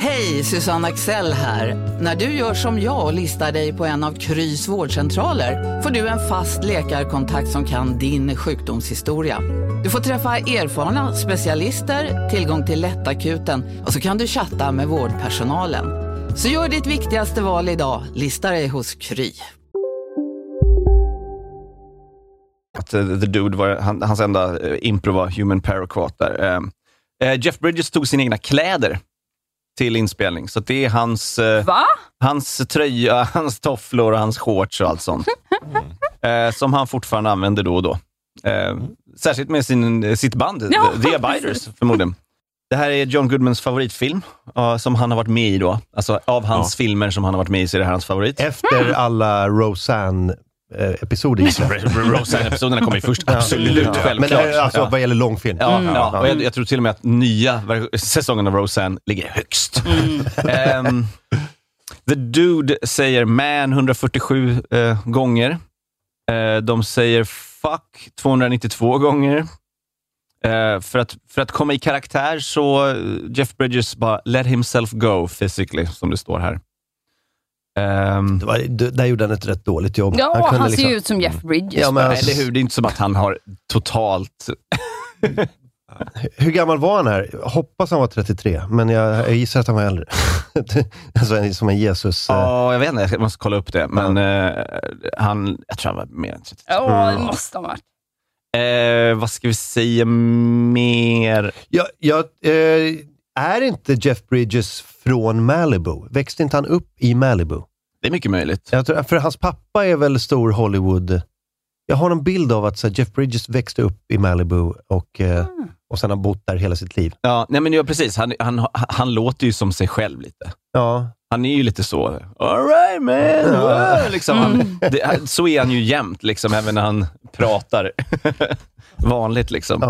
Hej, Susanne Axel här. När du gör som jag och listar dig på en av Krys vårdcentraler får du en fast läkarkontakt som kan din sjukdomshistoria. Du får träffa erfarna specialister, tillgång till lättakuten och så kan du chatta med vårdpersonalen. Så gör ditt viktigaste val idag, lista dig hos Kry. att eh, The Dude, var, han, hans enda eh, impro var Human Paraquat där. Eh, eh, Jeff Bridges tog sina egna kläder till inspelning, så det är hans, eh, Va? hans tröja, hans tofflor och hans shorts och allt sånt. Eh, som han fortfarande använder då och då. Eh, särskilt med sin, sitt band, Ja, The Abiders förmodligen. Det här är John Goodmans favoritfilm, eh, som han har varit med i då. Alltså av hans filmer som han har varit med i så är det här hans favorit. Efter alla Roseanne-episoder gissar jag. Roseanne-episoderna kommer ju först, absolut, Men självklart. det här, alltså Ja. vad gäller långfilm. Ja, ja. Och jag, jag tror till och med att nya säsongen av Roseanne ligger högst. Ehm, The Dude säger man 147 eh, gånger. Eh, de säger fuck 292 gånger. Eh, för, att, för att komma i karaktär så eh, Jeff Bridges bara let himself go physically, som det står här. Det var, det, där gjorde han ett rätt dåligt jobb. Ja, han, kunde ser liksom- ju ut som Jeff Bridges. Ja, men alltså- eller hur? Det är inte som att han har totalt Hur gammal var han här? Jag hoppas han var 33, men jag, jag gissar att han var äldre. alltså som en Jesus. eh, Ja, jag vet inte. Jag måste kolla upp det. Men eh, han, jag tror han var mer än 33. Ja, det måste han ha varit. Eh, vad ska vi säga mer? Ja, ja, eh, är inte Jeff Bridges från Malibu? Växte inte han upp i Malibu? Det är mycket möjligt. Jag tror, för hans pappa är väl stor Hollywood... Jag har en bild av att så här, Jeff Bridges växte upp i Malibu och, eh, och sen har bott där hela sitt liv. Ja, nej men ja, precis. Han, han, han låter ju som sig själv lite. Ja. Han är ju lite så, alright man, Ja. wow", liksom. han, det, han- så är han ju jämt, liksom, även när han pratar. Vanligt liksom.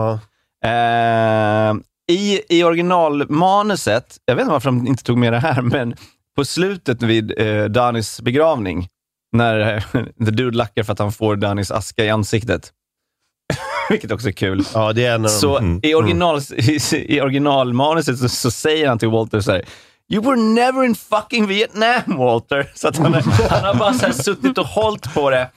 Eh, i, I originalmanuset, jag vet inte varför de inte tog med det här, men på slutet vid eh, Danis begravning, när eh, The Dude lackar för att han får Danis aska i ansiktet, vilket också är kul. Ja, det är en av de- Så mm, i, original, i, i originalmanuset så, så säger han till Walter så här, You were never in fucking Vietnam, Walter. Så att han, han har bara så här suttit och hållit på det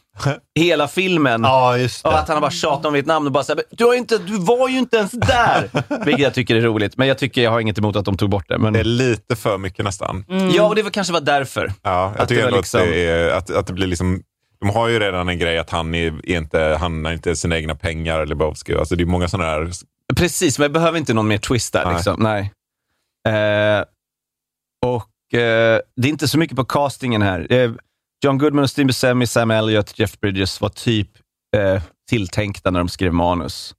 hela filmen. Ja, just Och att han har bara tjatat om Vietnam och bara så här, du, har inte, du var ju inte ens där. Vilket jag tycker är roligt, men jag tycker jag har inget emot att de tog bort det. Men... Det är lite för mycket nästan. Ja, och det var kanske var därför. Ja, jag Att det tycker ändå liksom- att, det är, att, att det blir liksom... De har ju redan en grej att han, är, är inte, han har inte sina egna pengar, Lebowski. Alltså det är många sådana här... Precis, men jag behöver inte någon mer twist där. Nej. Liksom. Nej. Eh, och eh, Det är inte så mycket på castingen här. Eh, John Goodman och Steve Buscemi, Sam Elliott, Jeff Bridges var typ eh, tilltänkta när de skrev manus.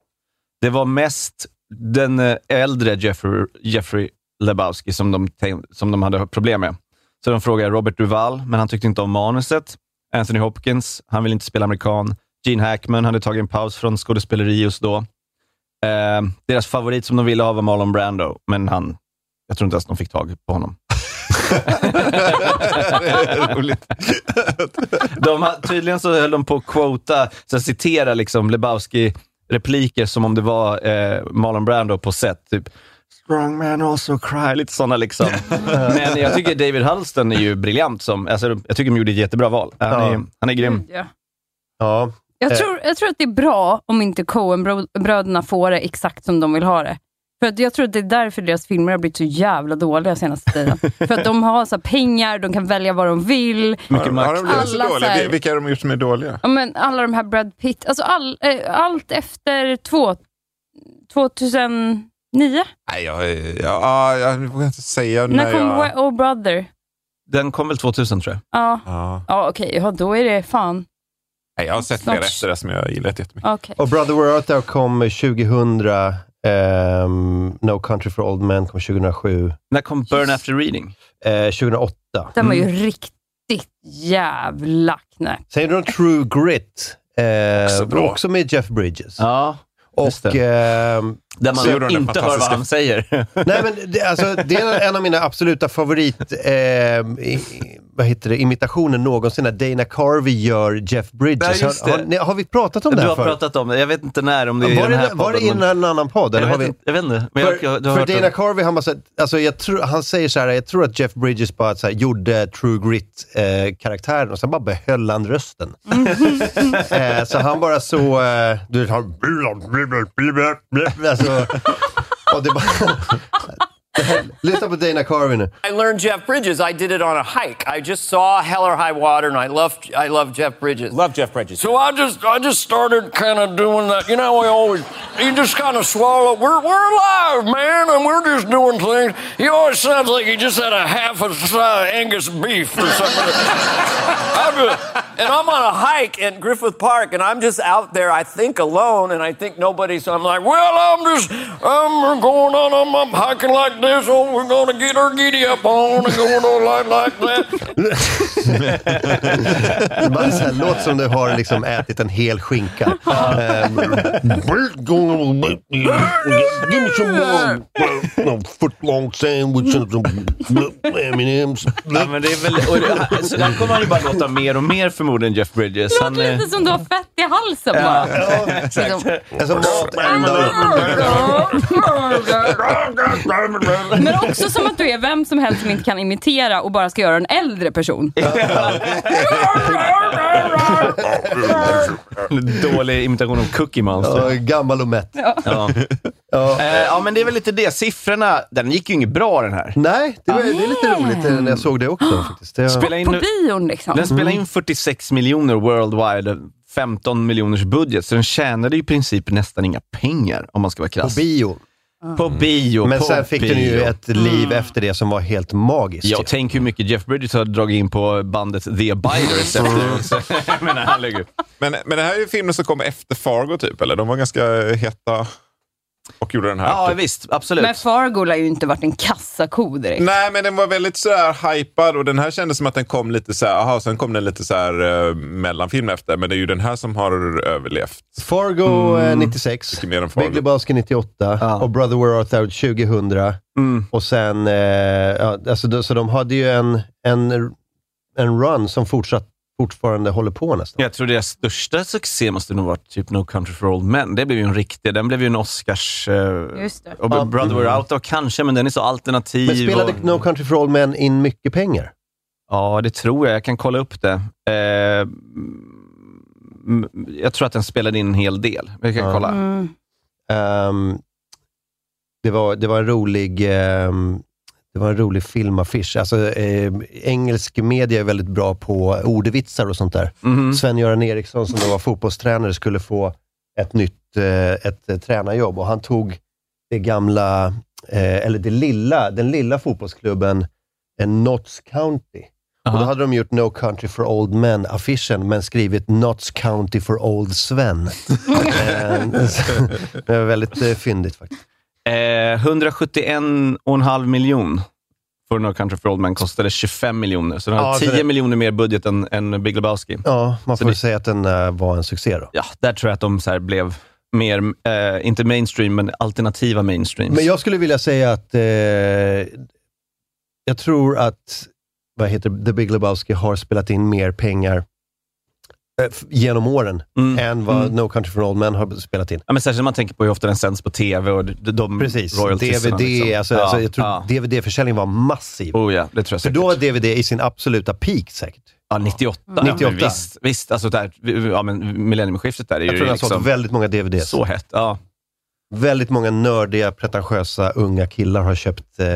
Det var mest den eh, äldre Jeffrey, Jeffrey Lebowski som de, som de hade problem med. Så de frågade Robert Duvall, men han tyckte inte om manuset. Anthony Hopkins, han vill inte spela amerikan. Gene Hackman hade tagit en paus från skådespeleri just då. Eh, deras favorit som de ville ha var Marlon Brando, men han, jag tror inte ens de fick tag på honom. de, har- tydligen så höll de på att quota, så att citera liksom Lebowski-repliker som om det var eh, Marlon Brando på set. Typ, Strong man also cry, lite sådana liksom. Men jag tycker David Huddleston är ju briljant. Som, alltså, jag tycker de gjorde ett jättebra val. Han är, Ja. han är grym. Gud, ja. Ja. Jag Eh, tror, jag tror att det är bra om inte Coen-bröderna får det exakt som de vill ha det. För att jag tror att det är därför deras filmer har blivit så jävla dåliga senaste tiden. För att de har så här pengar, de kan välja vad de vill. Har, har de blivit så Alla så dåliga? här- Vil- Vilka har de gjort som är dåliga? Ja, men alla de här Brad Pitt, alltså all, eh, allt efter två, 2009. Nej, jag, ja, jag vågar inte säga När när kom jag... Oh Brother? Den kom väl 2000 tror jag. Ja, Ja. ja okej, ja, då är det fan. Nej, jag har sett flera efter det som jag gillat jättemycket. Okej. Och Brother Thou kom 2000. Ehm, no Country for Old Men kom 2007. När kom Burn After Reading? Eh, 2008. Den var ju Mm. riktigt jävla knäpp. Sen gjorde de True Grit. Eh, Också bra. också med Jeff Bridges. Ja, just Och... det. Där man inte hör vad fantastiska- han säger. Nej, men det, alltså, det är en av mina absoluta favorit eh, i, vad heter det, imitationer någonsin, när Dana Carvey gör Jeff Bridges. Ja, har, har, ni- har vi pratat om Du det här har förut? pratat om det. Jag vet inte när, om det är i Var den här det, var det i en annan podd? Eller jag, har vet jag vet inte. Men för jag, du har för hört Dana Carvey, han, bara, alltså, jag tror, han säger så här, jag tror att Jeff Bridges bara så här, gjorde True Grit-karaktären och sen bara behöll han rösten. eh, så han bara så, eh, du vet, han... Alltså, och det bara, det här, lyssna på Dana Carvey nu. I learned Jeff Bridges. I did it on a hike. I just saw Hell or High Water, and I love I love Jeff Bridges. Love Jeff Bridges. So I just I just started kind of doing that. You know, we always you just kind of swallow. We're we're alive, man, and we're just doing things. He always sounds like he just had a half a side Angus beef or something. I'm just, and I'm on a hike in Griffith Park, and I'm just out there. I think alone, and I think nobody. So I'm like, well, I'm just I'm going on. I'm, I'm hiking like this. Oh, we're gonna get our giddy up on and going on like like that. Bara så här, låt som du har liksom ätit en hel skinka. Ehm, Give me some more no, foot long sandwich and some M&M's. Ja, men det är väl, och det, så där kommer han ju bara låta mer och mer förmodligen Jeff Bridges. Det Han, låter eh, lite som du har fett i halsen Ja, bara. exakt. Alltså, Men också som att du är vem som helst som inte kan imitera och bara ska göra en äldre person. Dålig imitation av Cookie Monster. Ja, gammal och mätt. Ja. Eh, ja, men det är väl lite det. Siffrorna, den gick ju inget bra den här. Nej, det, var, det är lite roligt eh, när jag såg det också. Faktiskt. Det, Spela in, På bion liksom. den spelar in 46 miljoner worldwide, 15 miljoners budget, så den tjänade i princip nästan inga pengar om man ska vara på krass. bio. På bio. Men på sen fick bio. den ju ett liv efter det som var helt magiskt. Ja, tänk hur mycket Jeff Bridges har dragit in på bandet The Abiders efter. Han lägger upp. Men, men det här är ju filmen som kom efter Fargo, typ, eller? De var ganska heta och gjorde den här. Ja, typ. visst. Absolut. Men Fargo har ju inte varit en kassako direkt. Nej, men den var väldigt sådär hypad och den här kändes som att den kom lite såhär, aha, sen kom den lite såhär uh, mellanfilm efter. Men det är ju den här som har överlevt. Fargo eh, 96, Mycket mer än Big Fargo. Lebowski 98 och Brother Where Art Thou 2000. Mm. Och sen, eh, ja, alltså, då- så de hade ju en, en, en run som fortsatt, fortfarande håller på nästan. Jag tror deras största succé måste nog varit typ No Country for Old Men. Det blev ju en riktig, den blev ju en Oscars... eh, Just det. Och Ja. Brother We're Out of kanske, men den är så alternativ. Men spelade och, No Country for Old Men in mycket pengar? Ja, det tror jag. Jag kan kolla upp det. Eh, jag tror att den spelade in en hel del. Jag kan Ja. kolla. Mm. Ehm, det, var, det var en rolig ehm, det var en rolig filmaffisch. Alltså, eh, engelsk media är väldigt bra på ordvitsar och sånt där. Mhm. Sven-Göran Eriksson, som då var fotbollstränare, skulle få ett nytt eh, ett, eh, tränarjobb och han tog det gamla, eh, eller det lilla, den lilla fotbollsklubben eh, Notts County. Och då hade de gjort No Country for Old Men-affischen, men skrivit Notts County for Old Sven. Eh, det var väldigt eh, fyndigt faktiskt. Eh, 171,5 miljon för No Country for Old Men kostade 25 miljoner. Så den Ja, hade så 10 det- miljoner mer budget än, än Big Lebowski. Ja, man får det- säga att den eh, var en succé då. Ja, där tror jag att de så blev mer, eh, inte mainstream, men alternativa mainstreams. Men jag skulle vilja säga att eh, jag tror att vad heter The Big Lebowski har spelat in mer pengar genom åren än vad Mm. No Country for Old Men har spelat in. Ja, men särskilt när man tänker på hur ofta den sänds på tv och de, de Precis. DVD, liksom. alltså, Ja, alltså, jag tror ja. DVD-försäljningen var massiv. Oh ja, det tror jag För säkert. då var DVD i sin absoluta peak säkert. Ja, 98. Ja, 98. men visst, visst, alltså där, ja, men millenniumskiftet där är Jag ju tror den har liksom sålt väldigt många DVDs. så hett. Ja. Väldigt många nördiga, pretentiösa unga killar har köpt eh,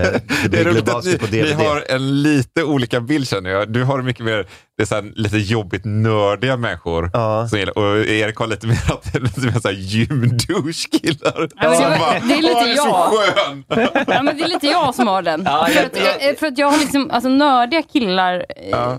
The Big Lebowski på DVD. har en lite olika bild känner jag. Du har mycket mer det är så här, lite jobbigt nördiga människor. Som gillar, och Erik har lite mer att det är lite mer så här gymdouche-killar. Ja, som det- bara, det är lite "Åh, är så jag." skön. Ja, men det är lite jag som har den. Ja, för, jag- att, eh, för att jag har liksom, alltså nördiga killar, eh, Ja.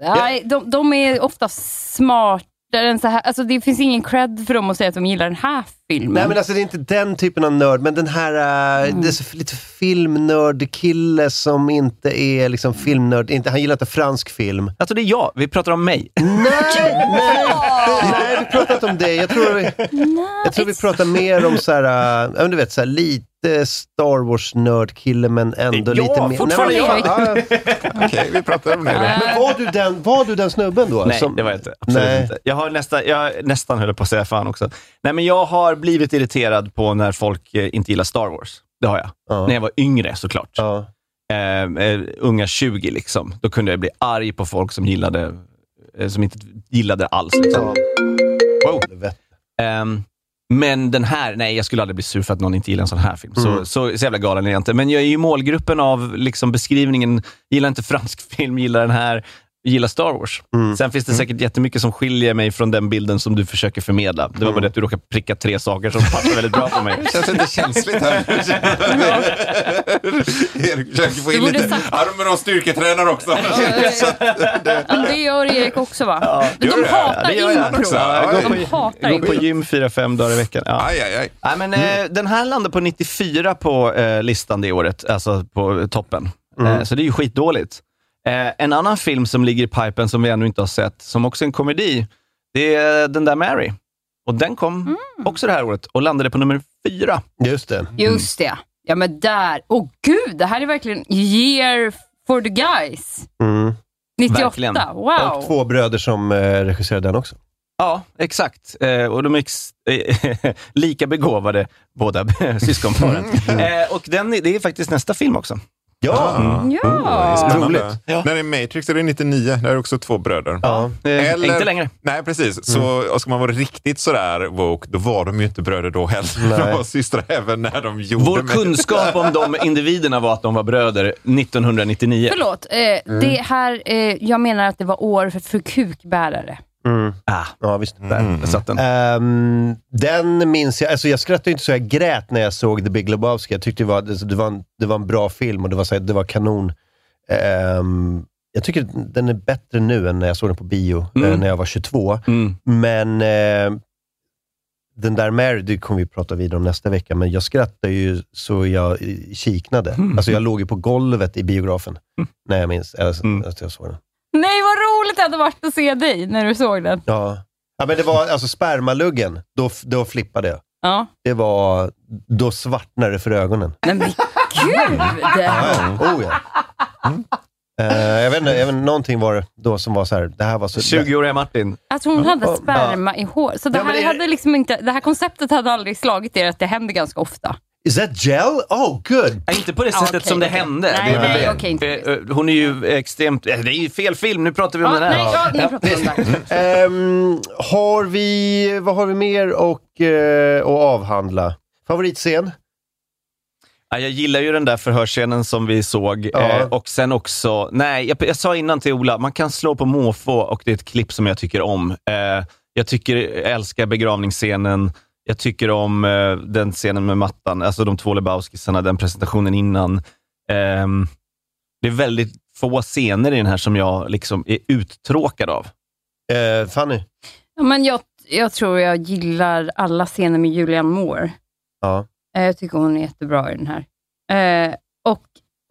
ja, de, de är ofta smartare än så här. Alltså det finns ingen cred för dem att säga att de gillar den här filmen. Nej men alltså det är inte den typen av nörd, men den här, uh, det är så lite filmnörd-kille som inte är liksom filmnörd. Inte, han gillar inte fransk film. Alltså det är jag, vi pratar om mig. Nej, nej, nej, vi pratar inte om dig. Jag tror vi, jag tror vi pratar mer om så här, uh, du vet, så här, lite Star Wars-nördkille, men ändå Ja, lite mer... fortfarande Nej, men- jag. ja, ja. Okej, vi pratar om det. då. Men var du den, var du den snubben då? Nej, som- det var jag inte. Absolut Nej. inte. Jag har nästan, jag nästan höll på att säga fan också. Nej, men jag har blivit irriterad på när folk eh, inte gillar Star Wars. Det har jag. Ja. När jag var yngre såklart. Ja. Eh, unga 20 liksom. Då kunde jag bli arg på folk som gillade, som inte gillade alls. Liksom. Wow. Helvete. Men den här, nej jag skulle aldrig bli sur för att någon inte gillar en sån här film. Så, Mm. så, så jävla galen är jag inte. Men jag är ju målgruppen av liksom beskrivningen, gillar inte fransk film, gillar den här, gillar Star Wars. Mm. Sen finns det säkert jättemycket som skiljer mig från den bilden som du försöker förmedla. Det var bara det att du råkar pricka tre saker som passar väldigt bra på mig. Det känns lite känsligt här. Erik försöker få in lite... sagt- Ja, men de styrketränar också. Det gör Erik också va? de gör det? hatar impro. Ja, Jag De går på, hatar går på impro. gym fyra, fem dagar i veckan. Ja. Aj, aj, aj. Nej, men, eh, den här landar på 94 på eh, listan det året, alltså på toppen. Eh, så det är ju skitdåligt. Eh, en annan film som ligger i pipen som vi ännu inte har sett, som också är en komedi, det är Den där Mary. Och den kom också det här året och landade på nummer fyra. Just det. Just det. Ja men där. Åh gud, det här är verkligen year for the guys. Mm. 98, Verkligen. wow. Och två bröder som eh, regisserade den också. Ja, exakt. Eh, och de är ex- eh, lika begåvade, båda syskonparen. eh, och den, det är faktiskt nästa film också. Ja! Mm. Ja. Det är spännande. Roligt. Ja. När det är Matrix är det 99. Där är det också två bröder. Ja. Eh, Inte längre. Nej, precis. Så och ska man vara riktigt sådär woke, då var de ju inte bröder då heller. Nej. De var systrar även när de gjorde Vår Matrix. kunskap om de individerna var att de var bröder 1999. Förlåt, eh, det här, eh, jag menar att det var år för, för kukbärare. Mm. Ah, Ja, visst. där där satt den. Ehm, den minns jag, alltså jag skrattade inte så jag grät när jag såg The Big Lebowski. Jag tyckte det var, det, det var, en, det var en bra film och det var, så här, det var kanon. Ehm, jag tycker den är bättre nu än när jag såg den på bio, Mm. eh, när jag var 22. Mm. Men eh, den där Mary, det kommer vi prata vidare om nästa vecka, men jag skrattade ju så jag kiknade. Mm. Alltså jag låg ju på golvet i biografen, när jag minns eller, Mm. att jag såg den. Nej, vad roligt det hade varit att se dig när du såg den. Ja. ja, men det var alltså spermaluggen, då, då flippade jag. Ja. Det var, då svartnade det för ögonen. Nej men gud! Ja, oh ja. Mm. Eh, jag vet inte, jag vet, inte, någonting var det då som var så här, det här var så... 20-åriga Martin. Att hon hade sperma i hår. Så det Ja, men här, det- hade liksom inte, det här konceptet hade aldrig slagit er att det händer ganska ofta. Is that gel? Oh, good! Inte på det Ja, sättet okej, som det okej. hände. Nej, det nej, okej, inte Eh, eh, Hon är ju extremt... eh, Det är ju fel film, nu pratar vi om Ja, den här. nej, ja, nu pratar vi om det här. Ehm, har vi, vad har vi mer och, eh, att avhandla? Favoritscen? Ja, jag gillar ju den där förhörsscenen som vi såg. Ja. Eh, och sen också, nej, jag, jag sa innan till Ola, man kan slå på måfå och det är ett klipp som jag tycker om. Eh, jag tycker, jag älskar begravningsscenen. Jag tycker om eh, den scenen med mattan, alltså de två Lebowskisarna, den presentationen innan. Ehm, det är väldigt få scener i den här som jag liksom är uttråkad av. Eh, Fanny? Ja, men jag, jag tror jag gillar alla scener med Julianne Moore. Ja. Eh, Jag tycker hon är jättebra i den här. Eh, och,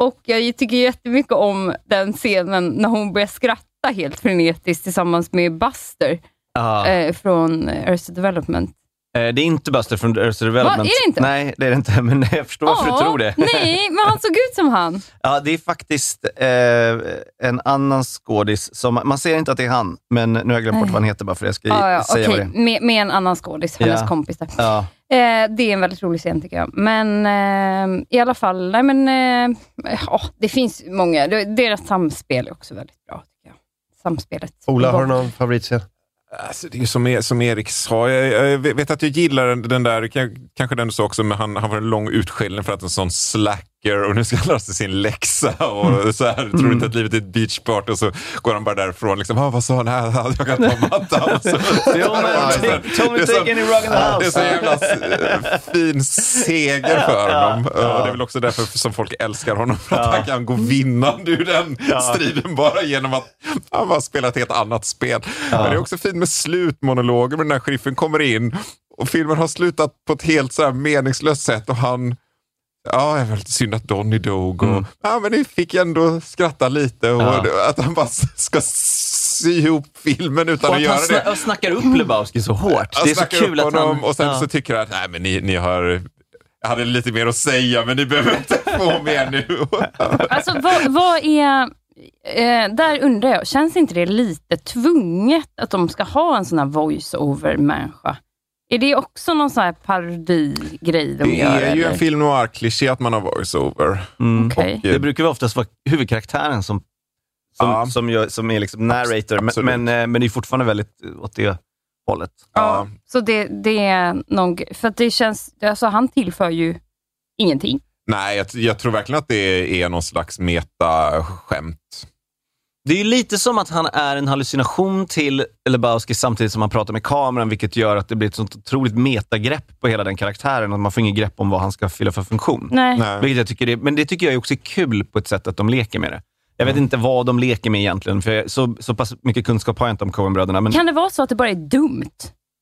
och jag tycker jättemycket om den scenen när hon börjar skratta helt frenetiskt tillsammans med Buster Ja. eh, från Arrested Development. Eh, det är inte Buster från Arrested Development. Va, är det inte? Nej, det är det inte, men jag förstår varför du tror det. Nej, men han såg ut som han. Ja, det är faktiskt eh, en annan skådis. Som, man ser inte att det är han, men nu har jag glömt bort vad han heter bara för jag ska Ja, ja, säga vad det är. med, med en annan skådis, hennes Ja. kompis där. Ja. Eh, det är en väldigt rolig scen tycker jag. Men eh, i alla fall, nej men, eh, ja, det finns många. Det- Deras samspel är också väldigt bra. tycker jag. Samspelet. Ola, har du någon favoritscen? Alltså, det är som, e- som Erik sa, jag, jag vet att jag gillar den, där, kanske den du sa också, men han, han var en lång utskällning för att en sån slack slacker och nu ska han sig sin läxa och så här, tror inte att livet är ett beachparty och så går han bara därifrån. Liksom, ah, vad sa han? Ah, jag kan ta mattan. Så, take- Tommy Det är så- take any rug in the house. Det är så jävla s- fin seger för honom. Och det är väl också därför som folk älskar honom, för att han kan gå vinnande ur den striden bara genom att han bara spelar ett helt annat spel. Men det är också fint med slutmonologer, den här sheriffen kommer in och filmen har slutat på ett helt så här meningslöst sätt och han Ja, det är väl synd att Donny dog. Och, ja, men ni fick ändå skratta lite. Och Ja. Att han bara ska sy ihop filmen utan Och att att göra han det. och snackar upp Lebowski så hårt. Jag Det är så kul att honom han... och sen ja. så tycker jag att nej, men ni, ni har... Jag hade lite mer att säga, men ni behöver inte få mer nu. Alltså vad, vad är... Eh, där undrar jag, känns inte det lite tvunget att de ska ha en sån här voice-over-människa? Är det också någon sån här parodigrej de Det gör? är ju eller? en film noir-kliché att man har voice-over. Mm. Okej. Det brukar väl oftast vara huvudkaraktären som, som, Ja. som, gör, som är liksom narrator, men, absolut. men, eh, men det är fortfarande väldigt åt det hållet. Ja, så det, det är nog... För att det känns... Alltså han tillför ju ingenting. Nej, jag, jag tror verkligen att det är någon slags meta-skämt. Det är ju lite som att han är en hallucination till Lebowski samtidigt som han pratar med kameran, vilket gör att det blir ett sånt otroligt metagrepp på hela den karaktären. Att man får inget grepp om vad han ska fylla för funktion. Nej. Nej. Vilket jag tycker är, men det tycker jag är också kul på ett sätt att de leker med det. Jag vet inte vad de leker med egentligen, för jag, så, så pass mycket kunskap har jag inte om Coen-bröderna. Men Kan det vara så att det bara är dumt?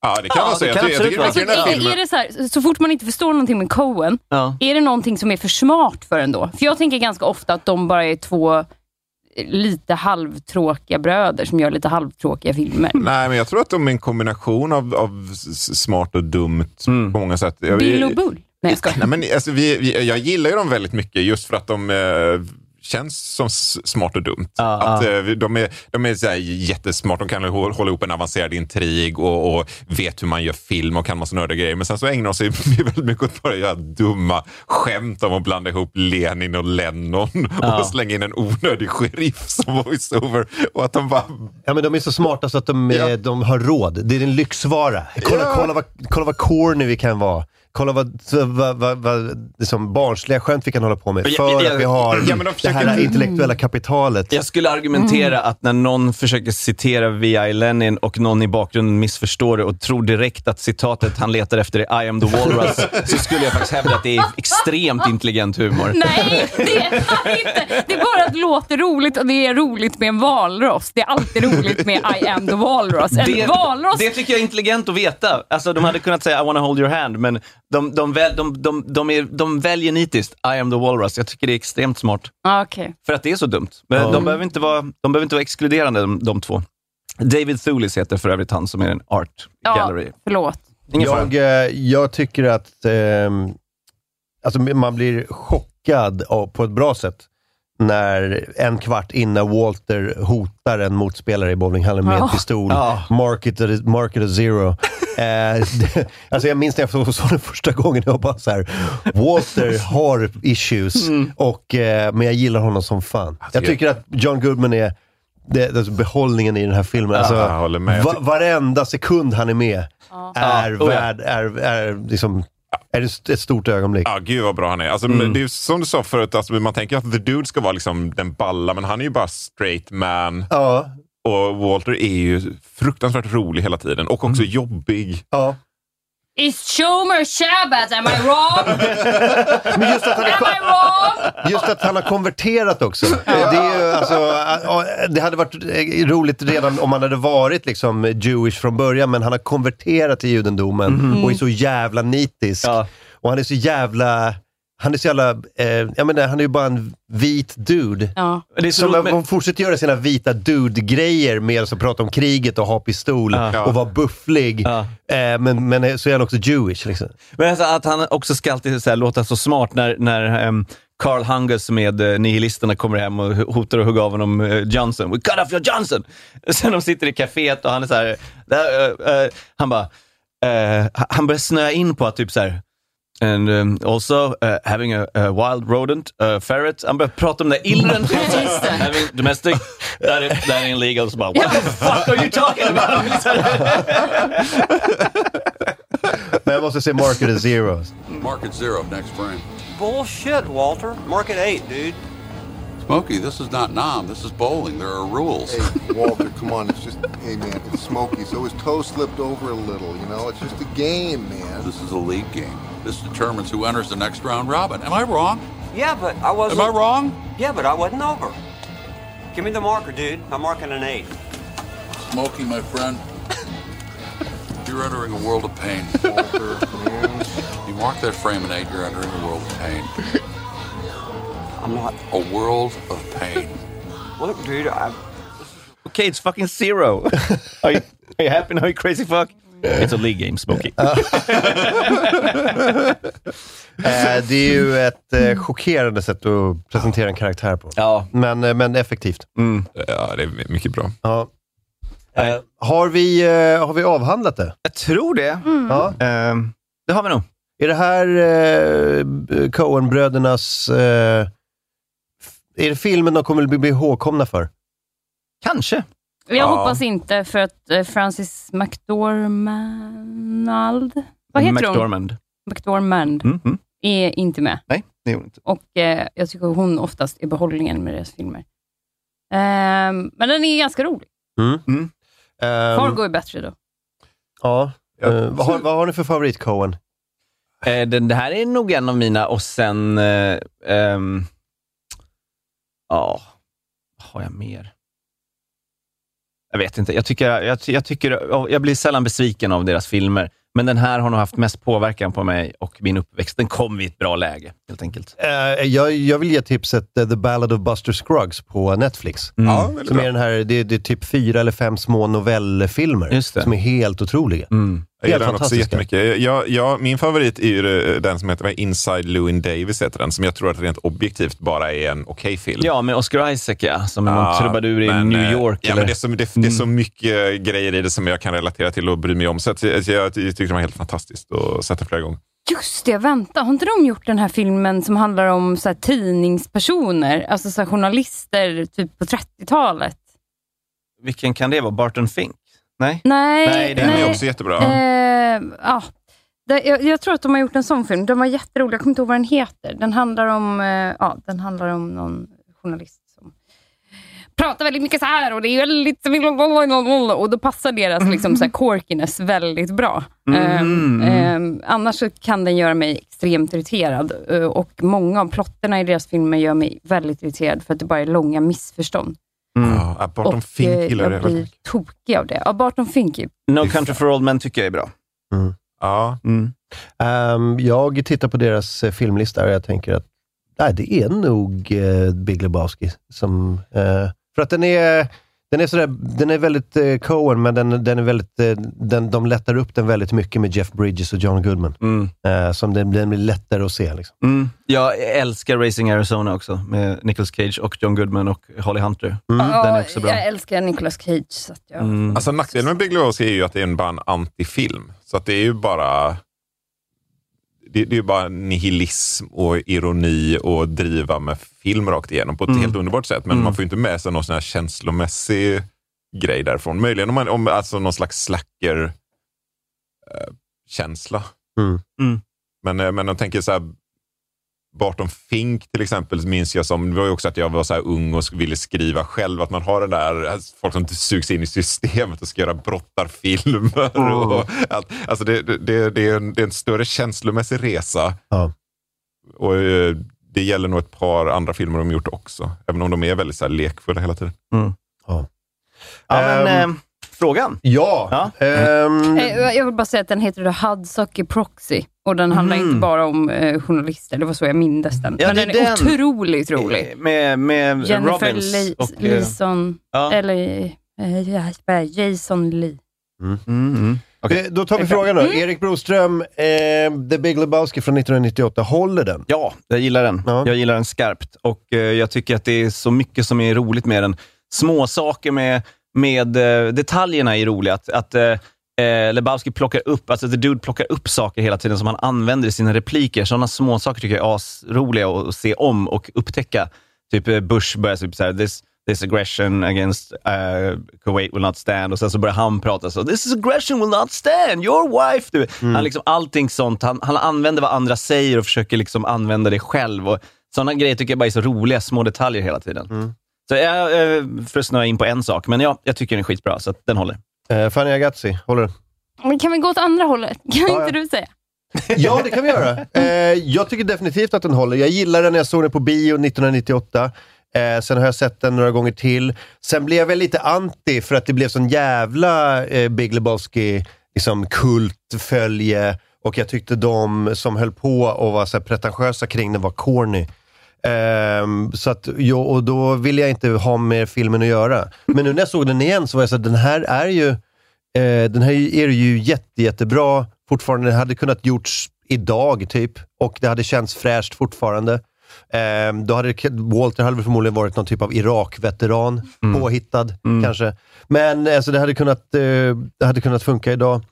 Ja, det kan Ja, man säga. kan Jag, jag Alltså, är, är det så, här, så fort man inte förstår någonting med Coen, ja. är det någonting som är för smart för en då? För jag tänker ganska ofta att de bara är två lite halvtråkiga bröder som gör lite halvtråkiga filmer. Nej, men jag tror att de är en kombination av, av smart och dumt Mm. på många sätt. Bill och Bull. Nej, jag skojar. Nej, men alltså, vi, vi, jag gillar ju dem väldigt mycket just för att de eh, känns som smart och dumt. Ja, att, ja. eh, de är, de är så här jättesmarta, de kan hå- hålla ihop en avancerad intrig och, och vet hur man gör film och kan massa nördiga grejer. Men sen så ägnar de sig väldigt mycket åt bara att göra dumma skämt om att blanda ihop Lenin och Lennon Ja. och slänga in en onödig sheriff som voiceover. Och att de bara... Ja, men de är så smarta så att de, eh, de har råd. Det är en lyxvara. Kolla, Ja. kolla, vad, kolla vad corny vi kan vara. Kolla vad, vad, vad, vad liksom barnsliga skämt vi kan hålla på med. För jag- jag- att vi har Ja, de det försöker- här intellektuella kapitalet. Jag skulle argumentera Mm. att när någon försöker citera V.I. Lenin och någon i bakgrunden missförstår det och tror direkt att citatet han letar efter är I am the walrus, så skulle jag faktiskt hävda att det är extremt intelligent humor. Nej, det är inte. Det är bara att det låter roligt och det är roligt med en valross. Det är alltid roligt med I am the walrus. En Det, valross det tycker jag är intelligent att veta. Alltså, de hade kunnat säga I wanna hold your hand, men de, de, väl, de, de, de, är, de väljer nitiskt I am the walrus. Jag tycker det är extremt smart. Ah, Okej. För att det är så dumt. Men Ja. de, behöver inte vara, de behöver inte vara exkluderande, de, de två. David Thulis heter för övrigt han som är en art Ja, gallery. förlåt. Ingen. Jag, eh, jag tycker att ehm, alltså man blir chockad av, på ett bra sätt när en kvart innan Walter hotar en motspelare i bowlinghallen med Ja. en pistol. Ja. Market, market a zero. Eh, alltså jag minns när jag såg den första gången, jag bara så här, Walter har issues, Mm. och, eh, men jag gillar honom som fan. Jag tycker att John Goodman är det, alltså behållningen i den här filmen. Alltså, jag håller med. Va, varenda sekund han är med är, Ja, oh ja. värd, är, är, liksom, är ett ett stort ögonblick. Ja, gud vad bra han är. Alltså, Mm. Det är ju som du sa förut, alltså, man tänker att The Dude ska vara liksom den balla, men han är ju bara straight man. Ja. Och Walter är ju fruktansvärt rolig hela tiden och också jobbig. Ja. Is Shomer Shabbat, am I wrong? Men just att han Am I wrong? Just att han har konverterat också. Det, är ju, alltså, ja, det hade varit eh, roligt redan om han hade varit liksom Jewish från början, men han har konverterat till judendomen Mhm. och är så jävla nitisk. Och han är så jävla... Han är så jävla... Eh, jag menar, han är ju bara en vit dude. Ja. Det är så Som roligt med- de fortsätter göra sina vita dude-grejer med att prata om kriget och ha pistol Ja. och vara bufflig. Eh, men, men så är han också Jewish. Liksom. Men alltså att han också ska alltid så här, låta så smart när, när um, Carl Hungus med uh, nihilisterna kommer hem och hotar att hugga av honom eh, Johnson. We cut off your Johnson! Sen de sitter i kaféet och han är så här, där, eh, eh, han bara, eh, han börjar snöa in på att typ så här, And um, also uh, having a, a wild rodent, uh, ferret. Han börjar prata om det där illren. having domestic, that is, that ain't legal. Så bara, what the fuck are you talking about? Så här. Men jag måste se Market a Zero. Market zero, next frame. Bullshit, Walter. Market eight, dude. Smokey, this is not Nam. This is bowling. There are rules. Hey, Walter, come on. It's just, hey, man, it's Smokey. So his toe slipped over a little, you know? It's just a game, man. This is a league game. This determines who enters the next round robin. Am I wrong? Yeah, but I wasn't. Am I wrong? Yeah, but I wasn't over. Give me the marker, dude. I'm marking an eight. Smokey, my friend, you're entering a world of pain. you mark that frame an eight, you're entering a world of pain. I'm not. A world of pain. Look, dude, I. Okay, it's fucking zero. are, you, are you happy now, you crazy fuck? It's a league game, Smokey. Eh, det är ju ett eh, chockerande sätt att presentera en karaktär på. Ja. Men, eh, men effektivt. Ja, det är mycket bra. Ja. Eh, har, vi, eh, har vi avhandlat det? Jag tror det. Ja. Ehm, det har vi nog. Är det här eh, Coen-brödernas... Eh, är det filmen de kommer bli bli ihågkomna för? Kanske. Jag Ja. hoppas inte för att eh, Francis McDormand, vad heter hon? McDormand. McDormand Mm, mm. är inte med. Nej, det är hon inte. Och eh, jag tycker hon oftast är behållningen med deras filmer. Ehm, men den är ganska rolig. Mm. Ehm, Fargo är bättre då. Ja. Eh, vad, har, vad har ni för favorit Coen? Eh, den, det här är nog en av mina och sen... eh, ehm, Ja, vad har jag mer? Jag vet inte. Jag, tycker, jag, jag, tycker, jag blir sällan besviken av deras filmer, men den här har nog haft mest påverkan på mig och min uppväxt. Den kom vid ett bra läge, helt enkelt. Eh, jag, jag vill ge tipset eh, The Ballad of Buster Scruggs på Netflix. Mm. Ja, som är den här, det, det är typ fyra eller fem små novellfilmer som är helt otroliga. Mm. Jag gillar den också jättemycket. Jag, jag, min favorit är ju den som heter Inside Llewyn Davis, heter den, som jag tror att rent objektivt bara är en okej film. Ja, med Oscar Isaac ja, som är någon Ja, trubadur i men, New eh, York. Ja, eller? men det, är så, det, det är så mycket grejer i det som jag kan relatera till och bry mig om. Så att, jag, jag, jag tyckte det var helt fantastiskt och sett det flera gånger. Just det, vänta. Har inte de gjort den här filmen som handlar om så här, tidningspersoner, alltså så här, journalister typ på 30-talet? Vilken kan det vara? Barton Fink? Nej? Nej, Nej, den är också jättebra. Eh, ja. Det, jag, jag tror att de har gjort en sån film. Den var jätterolig. Jag kommer inte ihåg vad den heter. Den handlar om, eh, ja, den handlar om någon journalist som pratar väldigt mycket så här och det är väldigt... Och då passar deras liksom, så här, quirkiness väldigt bra. Mm. Eh, eh, annars så kan den göra mig extremt irriterad. Eh, och många av plotterna i deras filmer gör mig väldigt irriterad för att det bara är långa missförstånd. Ja, Barton och Fink eh, gillar jag det. blir tokig av det. Ja, Barton Fink No Country for Old Men tycker jag är bra. Ja. Ehm, jag tittar på deras eh, filmlista och jag tänker att nej, det är nog eh, Big Lebowski. Som, eh, för att den är, den är, sådär, den är väldigt eh, Coen, men den, den är väldigt, eh, den, de lättar upp den väldigt mycket med Jeff Bridges och John Goodman. Eh, som den, den blir lättare att se. Liksom. Mm. Jag älskar Racing Arizona också, med Nicolas Cage och John Goodman och Holly Hunter. Den är också bra. Jag älskar Nicolas Cage. Så att jag... Mm. Alltså nackdelen med Big Lebowski är ju att det är en, bara en antifilm. Så att det är ju bara det, det är ju bara nihilism och ironi och driva med film rakt igenom på ett Mm. helt underbart sätt. Men Mm. man får inte med sig någon sån här känslomässig grej därifrån. Möjligen om man, om, alltså någon slags slacker-känsla. Mm. Men, eh, men jag tänker så här, Barton Fink till exempel minns jag som, det var ju också att jag var så här ung och ville skriva själv, att man har det där, alltså, folk som sugs in i systemet och ska göra brottarfilmer. Och allt. Alltså det, det, det, är en, det är en större känslomässig resa. Och eh, det gäller nog ett par andra filmer de gjort också, även om de är väldigt så här lekfulla hela tiden. Ja. Ja, men, eh, frågan? Ja. ehm, Eh, Jag vill bara säga att den heter The Hudsucker Proxy och den handlar Mhm. inte bara om eh, journalister. Det var så jag mindes den. Ja, Men det den är den. otroligt rolig. Eh, Med, med Jennifer Robbins Lee, och... eh, Leeson, ja. eller eh, Jason Lee. Mm, mm. Eh, Då tar vi frågan då. Erik Broström, eh, The Big Lebowski från 1998, håller den? Ja, jag gillar den. Jag gillar den skarpt och eh, jag tycker att det är så mycket som är roligt med den. Små saker med, med eh, detaljerna är roliga. Att, att eh, Lebowski plockar upp, alltså The Dude plockar upp saker hela tiden som han använder i sina repliker. Sådana små saker tycker jag är asroliga att att se om och upptäcka. Typ eh, Bush börjar typ såhär, this, this aggression against uh, Kuwait will not stand och sen så börjar han prata så, this is aggression will not stand, your wife. Du. Han liksom, allting sånt, han, han använder vad andra säger och försöker liksom använda det själv. Och sådana grejer tycker jag bara är så roliga, små detaljer hela tiden. Så jag, för att snöa in på en sak, men ja, jag tycker den är skitbra, så att den håller. Eh, Fanny Agazzi, håller den? Men kan vi gå åt andra hållet? Kan Ja, inte ja. du säga? Ja, det kan vi göra. Eh, jag tycker definitivt att den håller. Jag gillade den när jag såg den på bio 1998. Eh, sen har jag sett den några gånger till. Sen blev jag väl lite anti för att det blev sån jävla eh, Big Lebowski liksom, kultfölje och jag tyckte de som höll på och var så pretentiösa kring den var corny. Ehm, så att, jo, och då ville jag inte ha med filmen att göra. Men nu när jag såg den igen så var jag så här, den här är ju Eh, den här är ju jätte, jättebra fortfarande. Den hade kunnat gjorts idag, typ. Och det hade känts fräscht fortfarande. Eh, då hade Walter hade förmodligen varit någon typ av Irak-veteran, påhittad kanske. Men alltså, det, hade kunnat, eh, det hade kunnat funka idag.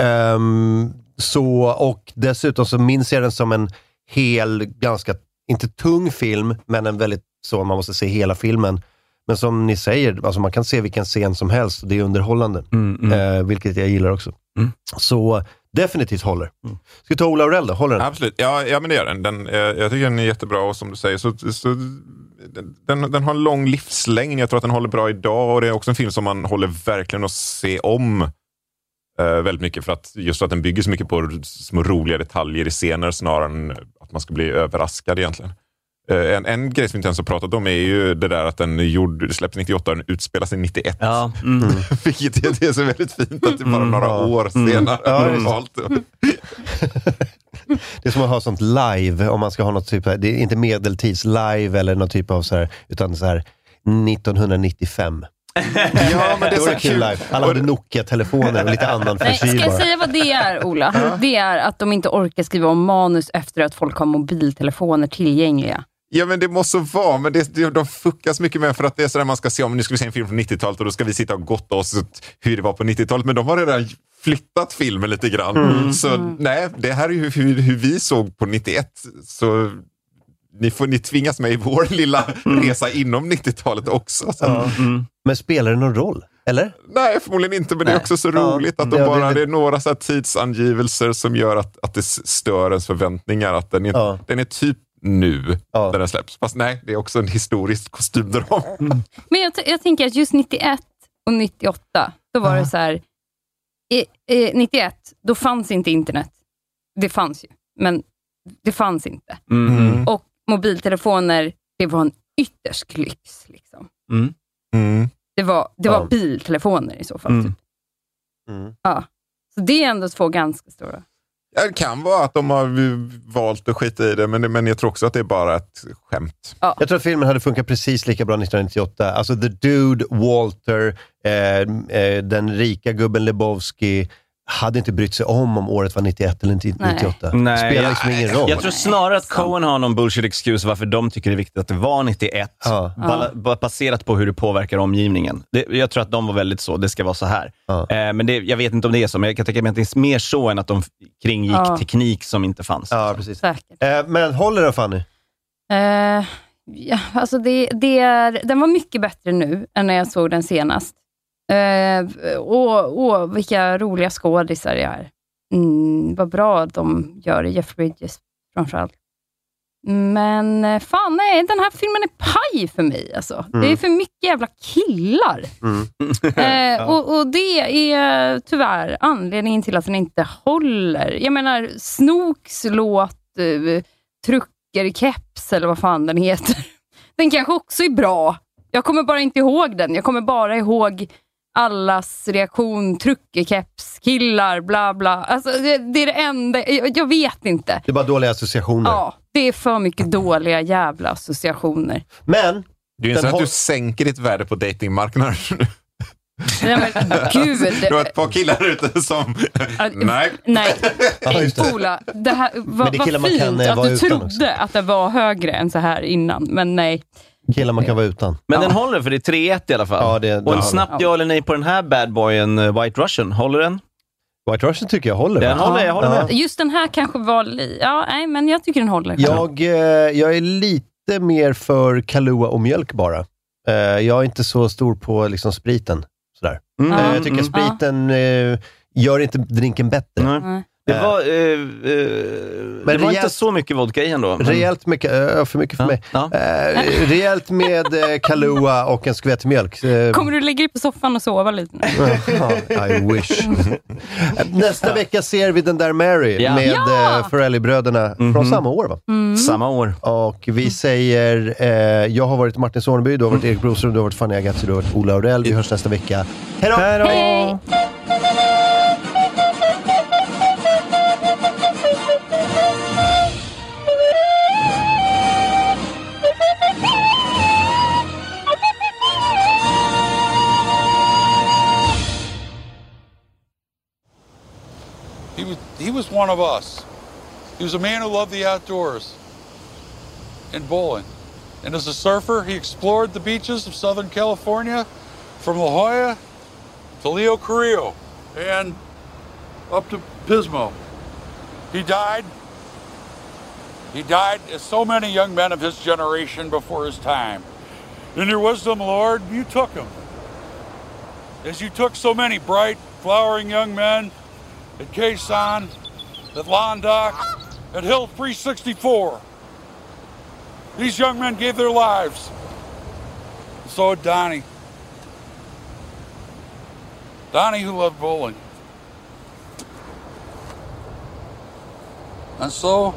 Ehm, så, och dessutom så minns jag den som en hel, ganska, inte tung film, men en väldigt så, man måste se hela filmen. Men som ni säger, alltså man kan se vilken scen som helst och det är underhållande. Eh, vilket jag gillar också. Så definitivt håller. Ska vi ta Ola Aurell då? Håller den? Absolut, ja, ja men det gör den. den eh, jag tycker den är jättebra och som du säger, så, så, den, den har en lång livslängd. Jag tror att den håller bra idag och det är också en film som man håller verkligen att se om eh, väldigt mycket för att just för att den bygger så mycket på små roliga detaljer i scener snarare än att man ska bli överraskad egentligen. Eh, En, en grej som vi inte ens har pratat om är ju det där att den är gjord, släpptes 98 och den utspelar sig 91. Ja, mm. Vilket är, det är så väldigt fint att det är bara några ja. år Mm. senare. Det. normalt. Det är som att ha sånt live, om man ska ha något typ det är inte medeltids live eller någon typ av så här, utan så här 1995. Ja, men det är så kul. Alla hade Nokia-telefoner och lite annan Nej, ska frisyr jag bara. säga vad det är, Ola? Det är att de inte orkar skriva om manus efter att folk har mobiltelefoner tillgängliga. Ja, men det måste vara, men det, det, de fuckas mycket med för att det är sådär man ska se om, nu ska vi se en film från 90-talet och då ska vi sitta och gotta oss åt hur det var på 90-talet, men de har redan flyttat filmen lite grann. Mm. Så nej, det här är ju hur, hur vi såg på 91. Så ni, får, ni tvingas med i vår lilla resa inom 90-talet också. Så. Ja. Men spelar det någon roll? Eller? Nej, förmodligen inte, men det är Nej. också så Ja, roligt att de det- det- bara, det- det är några så här tidsangivelser som gör att, att det stör ens förväntningar. Att den är, den är typ nu när den släpps. Fast nej, det är också en historisk kostymdram. Men jag, jag tänker att just 91 och 98, då var det så här. I, i 91, då fanns inte internet. Det fanns ju, men det fanns inte. Mm. Och mobiltelefoner, det var en ytterst lyx. Liksom. Mm. Det var, det var Ja. biltelefoner i så fall. Mm. Typ. Ja. Så det är ändå två ganska stora. Ja, Det kan vara att de har valt att skita i det, men, men jag tror också att det är bara ett skämt. Jag tror att filmen hade funkat precis lika bra 1998. Alltså The Dude, Walter, eh, eh, den rika gubben Lebowski hade inte brytt sig om om året var 91 eller 98. Nej, Spelar jag, liksom ingen roll. jag tror snarare att Cohen har någon bullshit excuse varför de tycker det är viktigt att det var 91, Ja. bala- ba- baserat på hur det påverkar omgivningen. Det, jag tror att de var väldigt så, det ska vara så här. Eh, men det, jag vet inte om det är så, men jag kan tänka mig att det är mer så än att de kringgick Ja. teknik som inte fanns. Ja, precis. Säkert. Eh, men håller den Fanny? Eh, ja, alltså det, det är, den var mycket bättre nu än när jag såg den senast. Eh, och, och vilka roliga skådisar det är. Mm, vad bra de gör Jeff Bridges framförallt. Men eh, fan nej, den här filmen är paj för mig. Alltså. Det är Mm. för mycket jävla killar. Eh, och, och det är tyvärr anledningen till att den inte håller. Jag menar, Snooks låt uh, Trucker-keps, eller vad fan den heter. Den kanske också är bra. Jag kommer bara inte ihåg den. Jag kommer bara ihåg allas reaktion, trucker-keps, killar, bla bla. Alltså, det, det är det enda. Jag, jag vet inte. Det är bara dåliga associationer. Ja, det är för mycket dåliga jävla associationer. Men, Det är ju så att du sänker ditt värde på datingmarknaden. Nej, men gud. Du har ett par killar ute som... Nej. Nej, just det. Ola, det här Men var, det man fint kan, eh, att du trodde också. att det var högre än så här innan, men nej. Killar man kan vara utan. Men den håller, för det är 3-1 i alla fall. Ja, det- det och en håller. snabbt ja eller nej på den här badboyen, eh, White Russian. Håller den? White Russian tycker jag håller. Den va? håller, jag håller med. Just den här kanske var... Ja, nej, men jag tycker den håller. Jag, eh, jag är lite mer för Kahlua och mjölk bara. Eh, jag är inte så stor på liksom, spriten. Sådär. Mm. Eh, jag Mm, tycker mm. spriten eh, gör inte drinken bättre. Nej. Det Eh, var, eh, eh, det var inte rejält- så mycket vodka i ändå. men- Rejält mycket, eh, för mycket för Ja, mig. ja. Eh, rejält med eh, Kahlua och en skvätt mjölk. Eh, Kommer du lägga dig på soffan och sova lite nu? I wish. Nästa vecka ser vi den där Mary Ja. med Ja! eh, Ferrelli-bröderna från samma år va? Samma år. Och vi säger, eh, jag har varit Martin Soneby, du har varit Erik Broström, du har varit Fanny Agazzi, du har varit Ola Aurell. Vi hörs nästa vecka. Hej då! Hej! He he was one of us. He was a man who loved the outdoors and bowling. And as a surfer, he explored the beaches of Southern California from La Jolla to Leo Carrillo and up to Pismo. He died. He died, as so many young men of his generation before his time. In your wisdom, Lord, you took him. As you took so many bright, flowering young men at Quezon, at Londoc, at Hill 364. These young men gave their lives. So did Donnie. Donnie, who loved bowling. And so,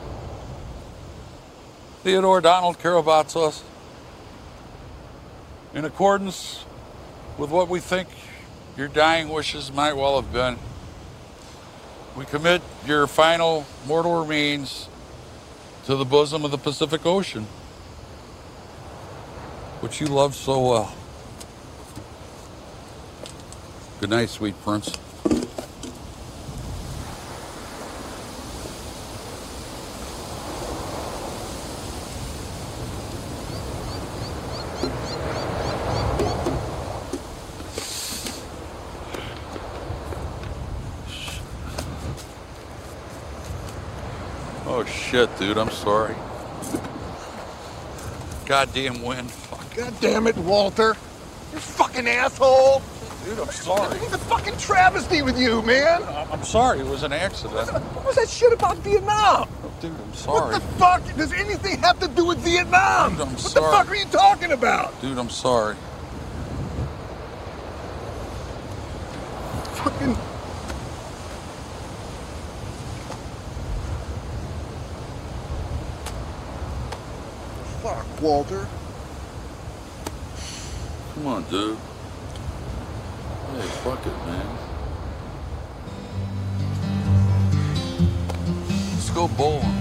Theodore Donald Karabatsas, in accordance with what we think your dying wishes might well have been, we commit your final mortal remains to the bosom of the Pacific Ocean, which you love so well. Good night, sweet prince. Dude, I'm sorry. Goddamn wind. Fuck. God damn it, Walter. You fucking asshole. Dude, I'm sorry. It's a fucking travesty with you, man. I'm sorry, it was an accident. What was that shit about Vietnam? Dude, I'm sorry. What the fuck does anything have to do with Vietnam? Dude, I'm what sorry. the fuck are you talking about? Dude, I'm sorry. Walter. Come on, dude. Hey, fuck it, man. Let's go bowling.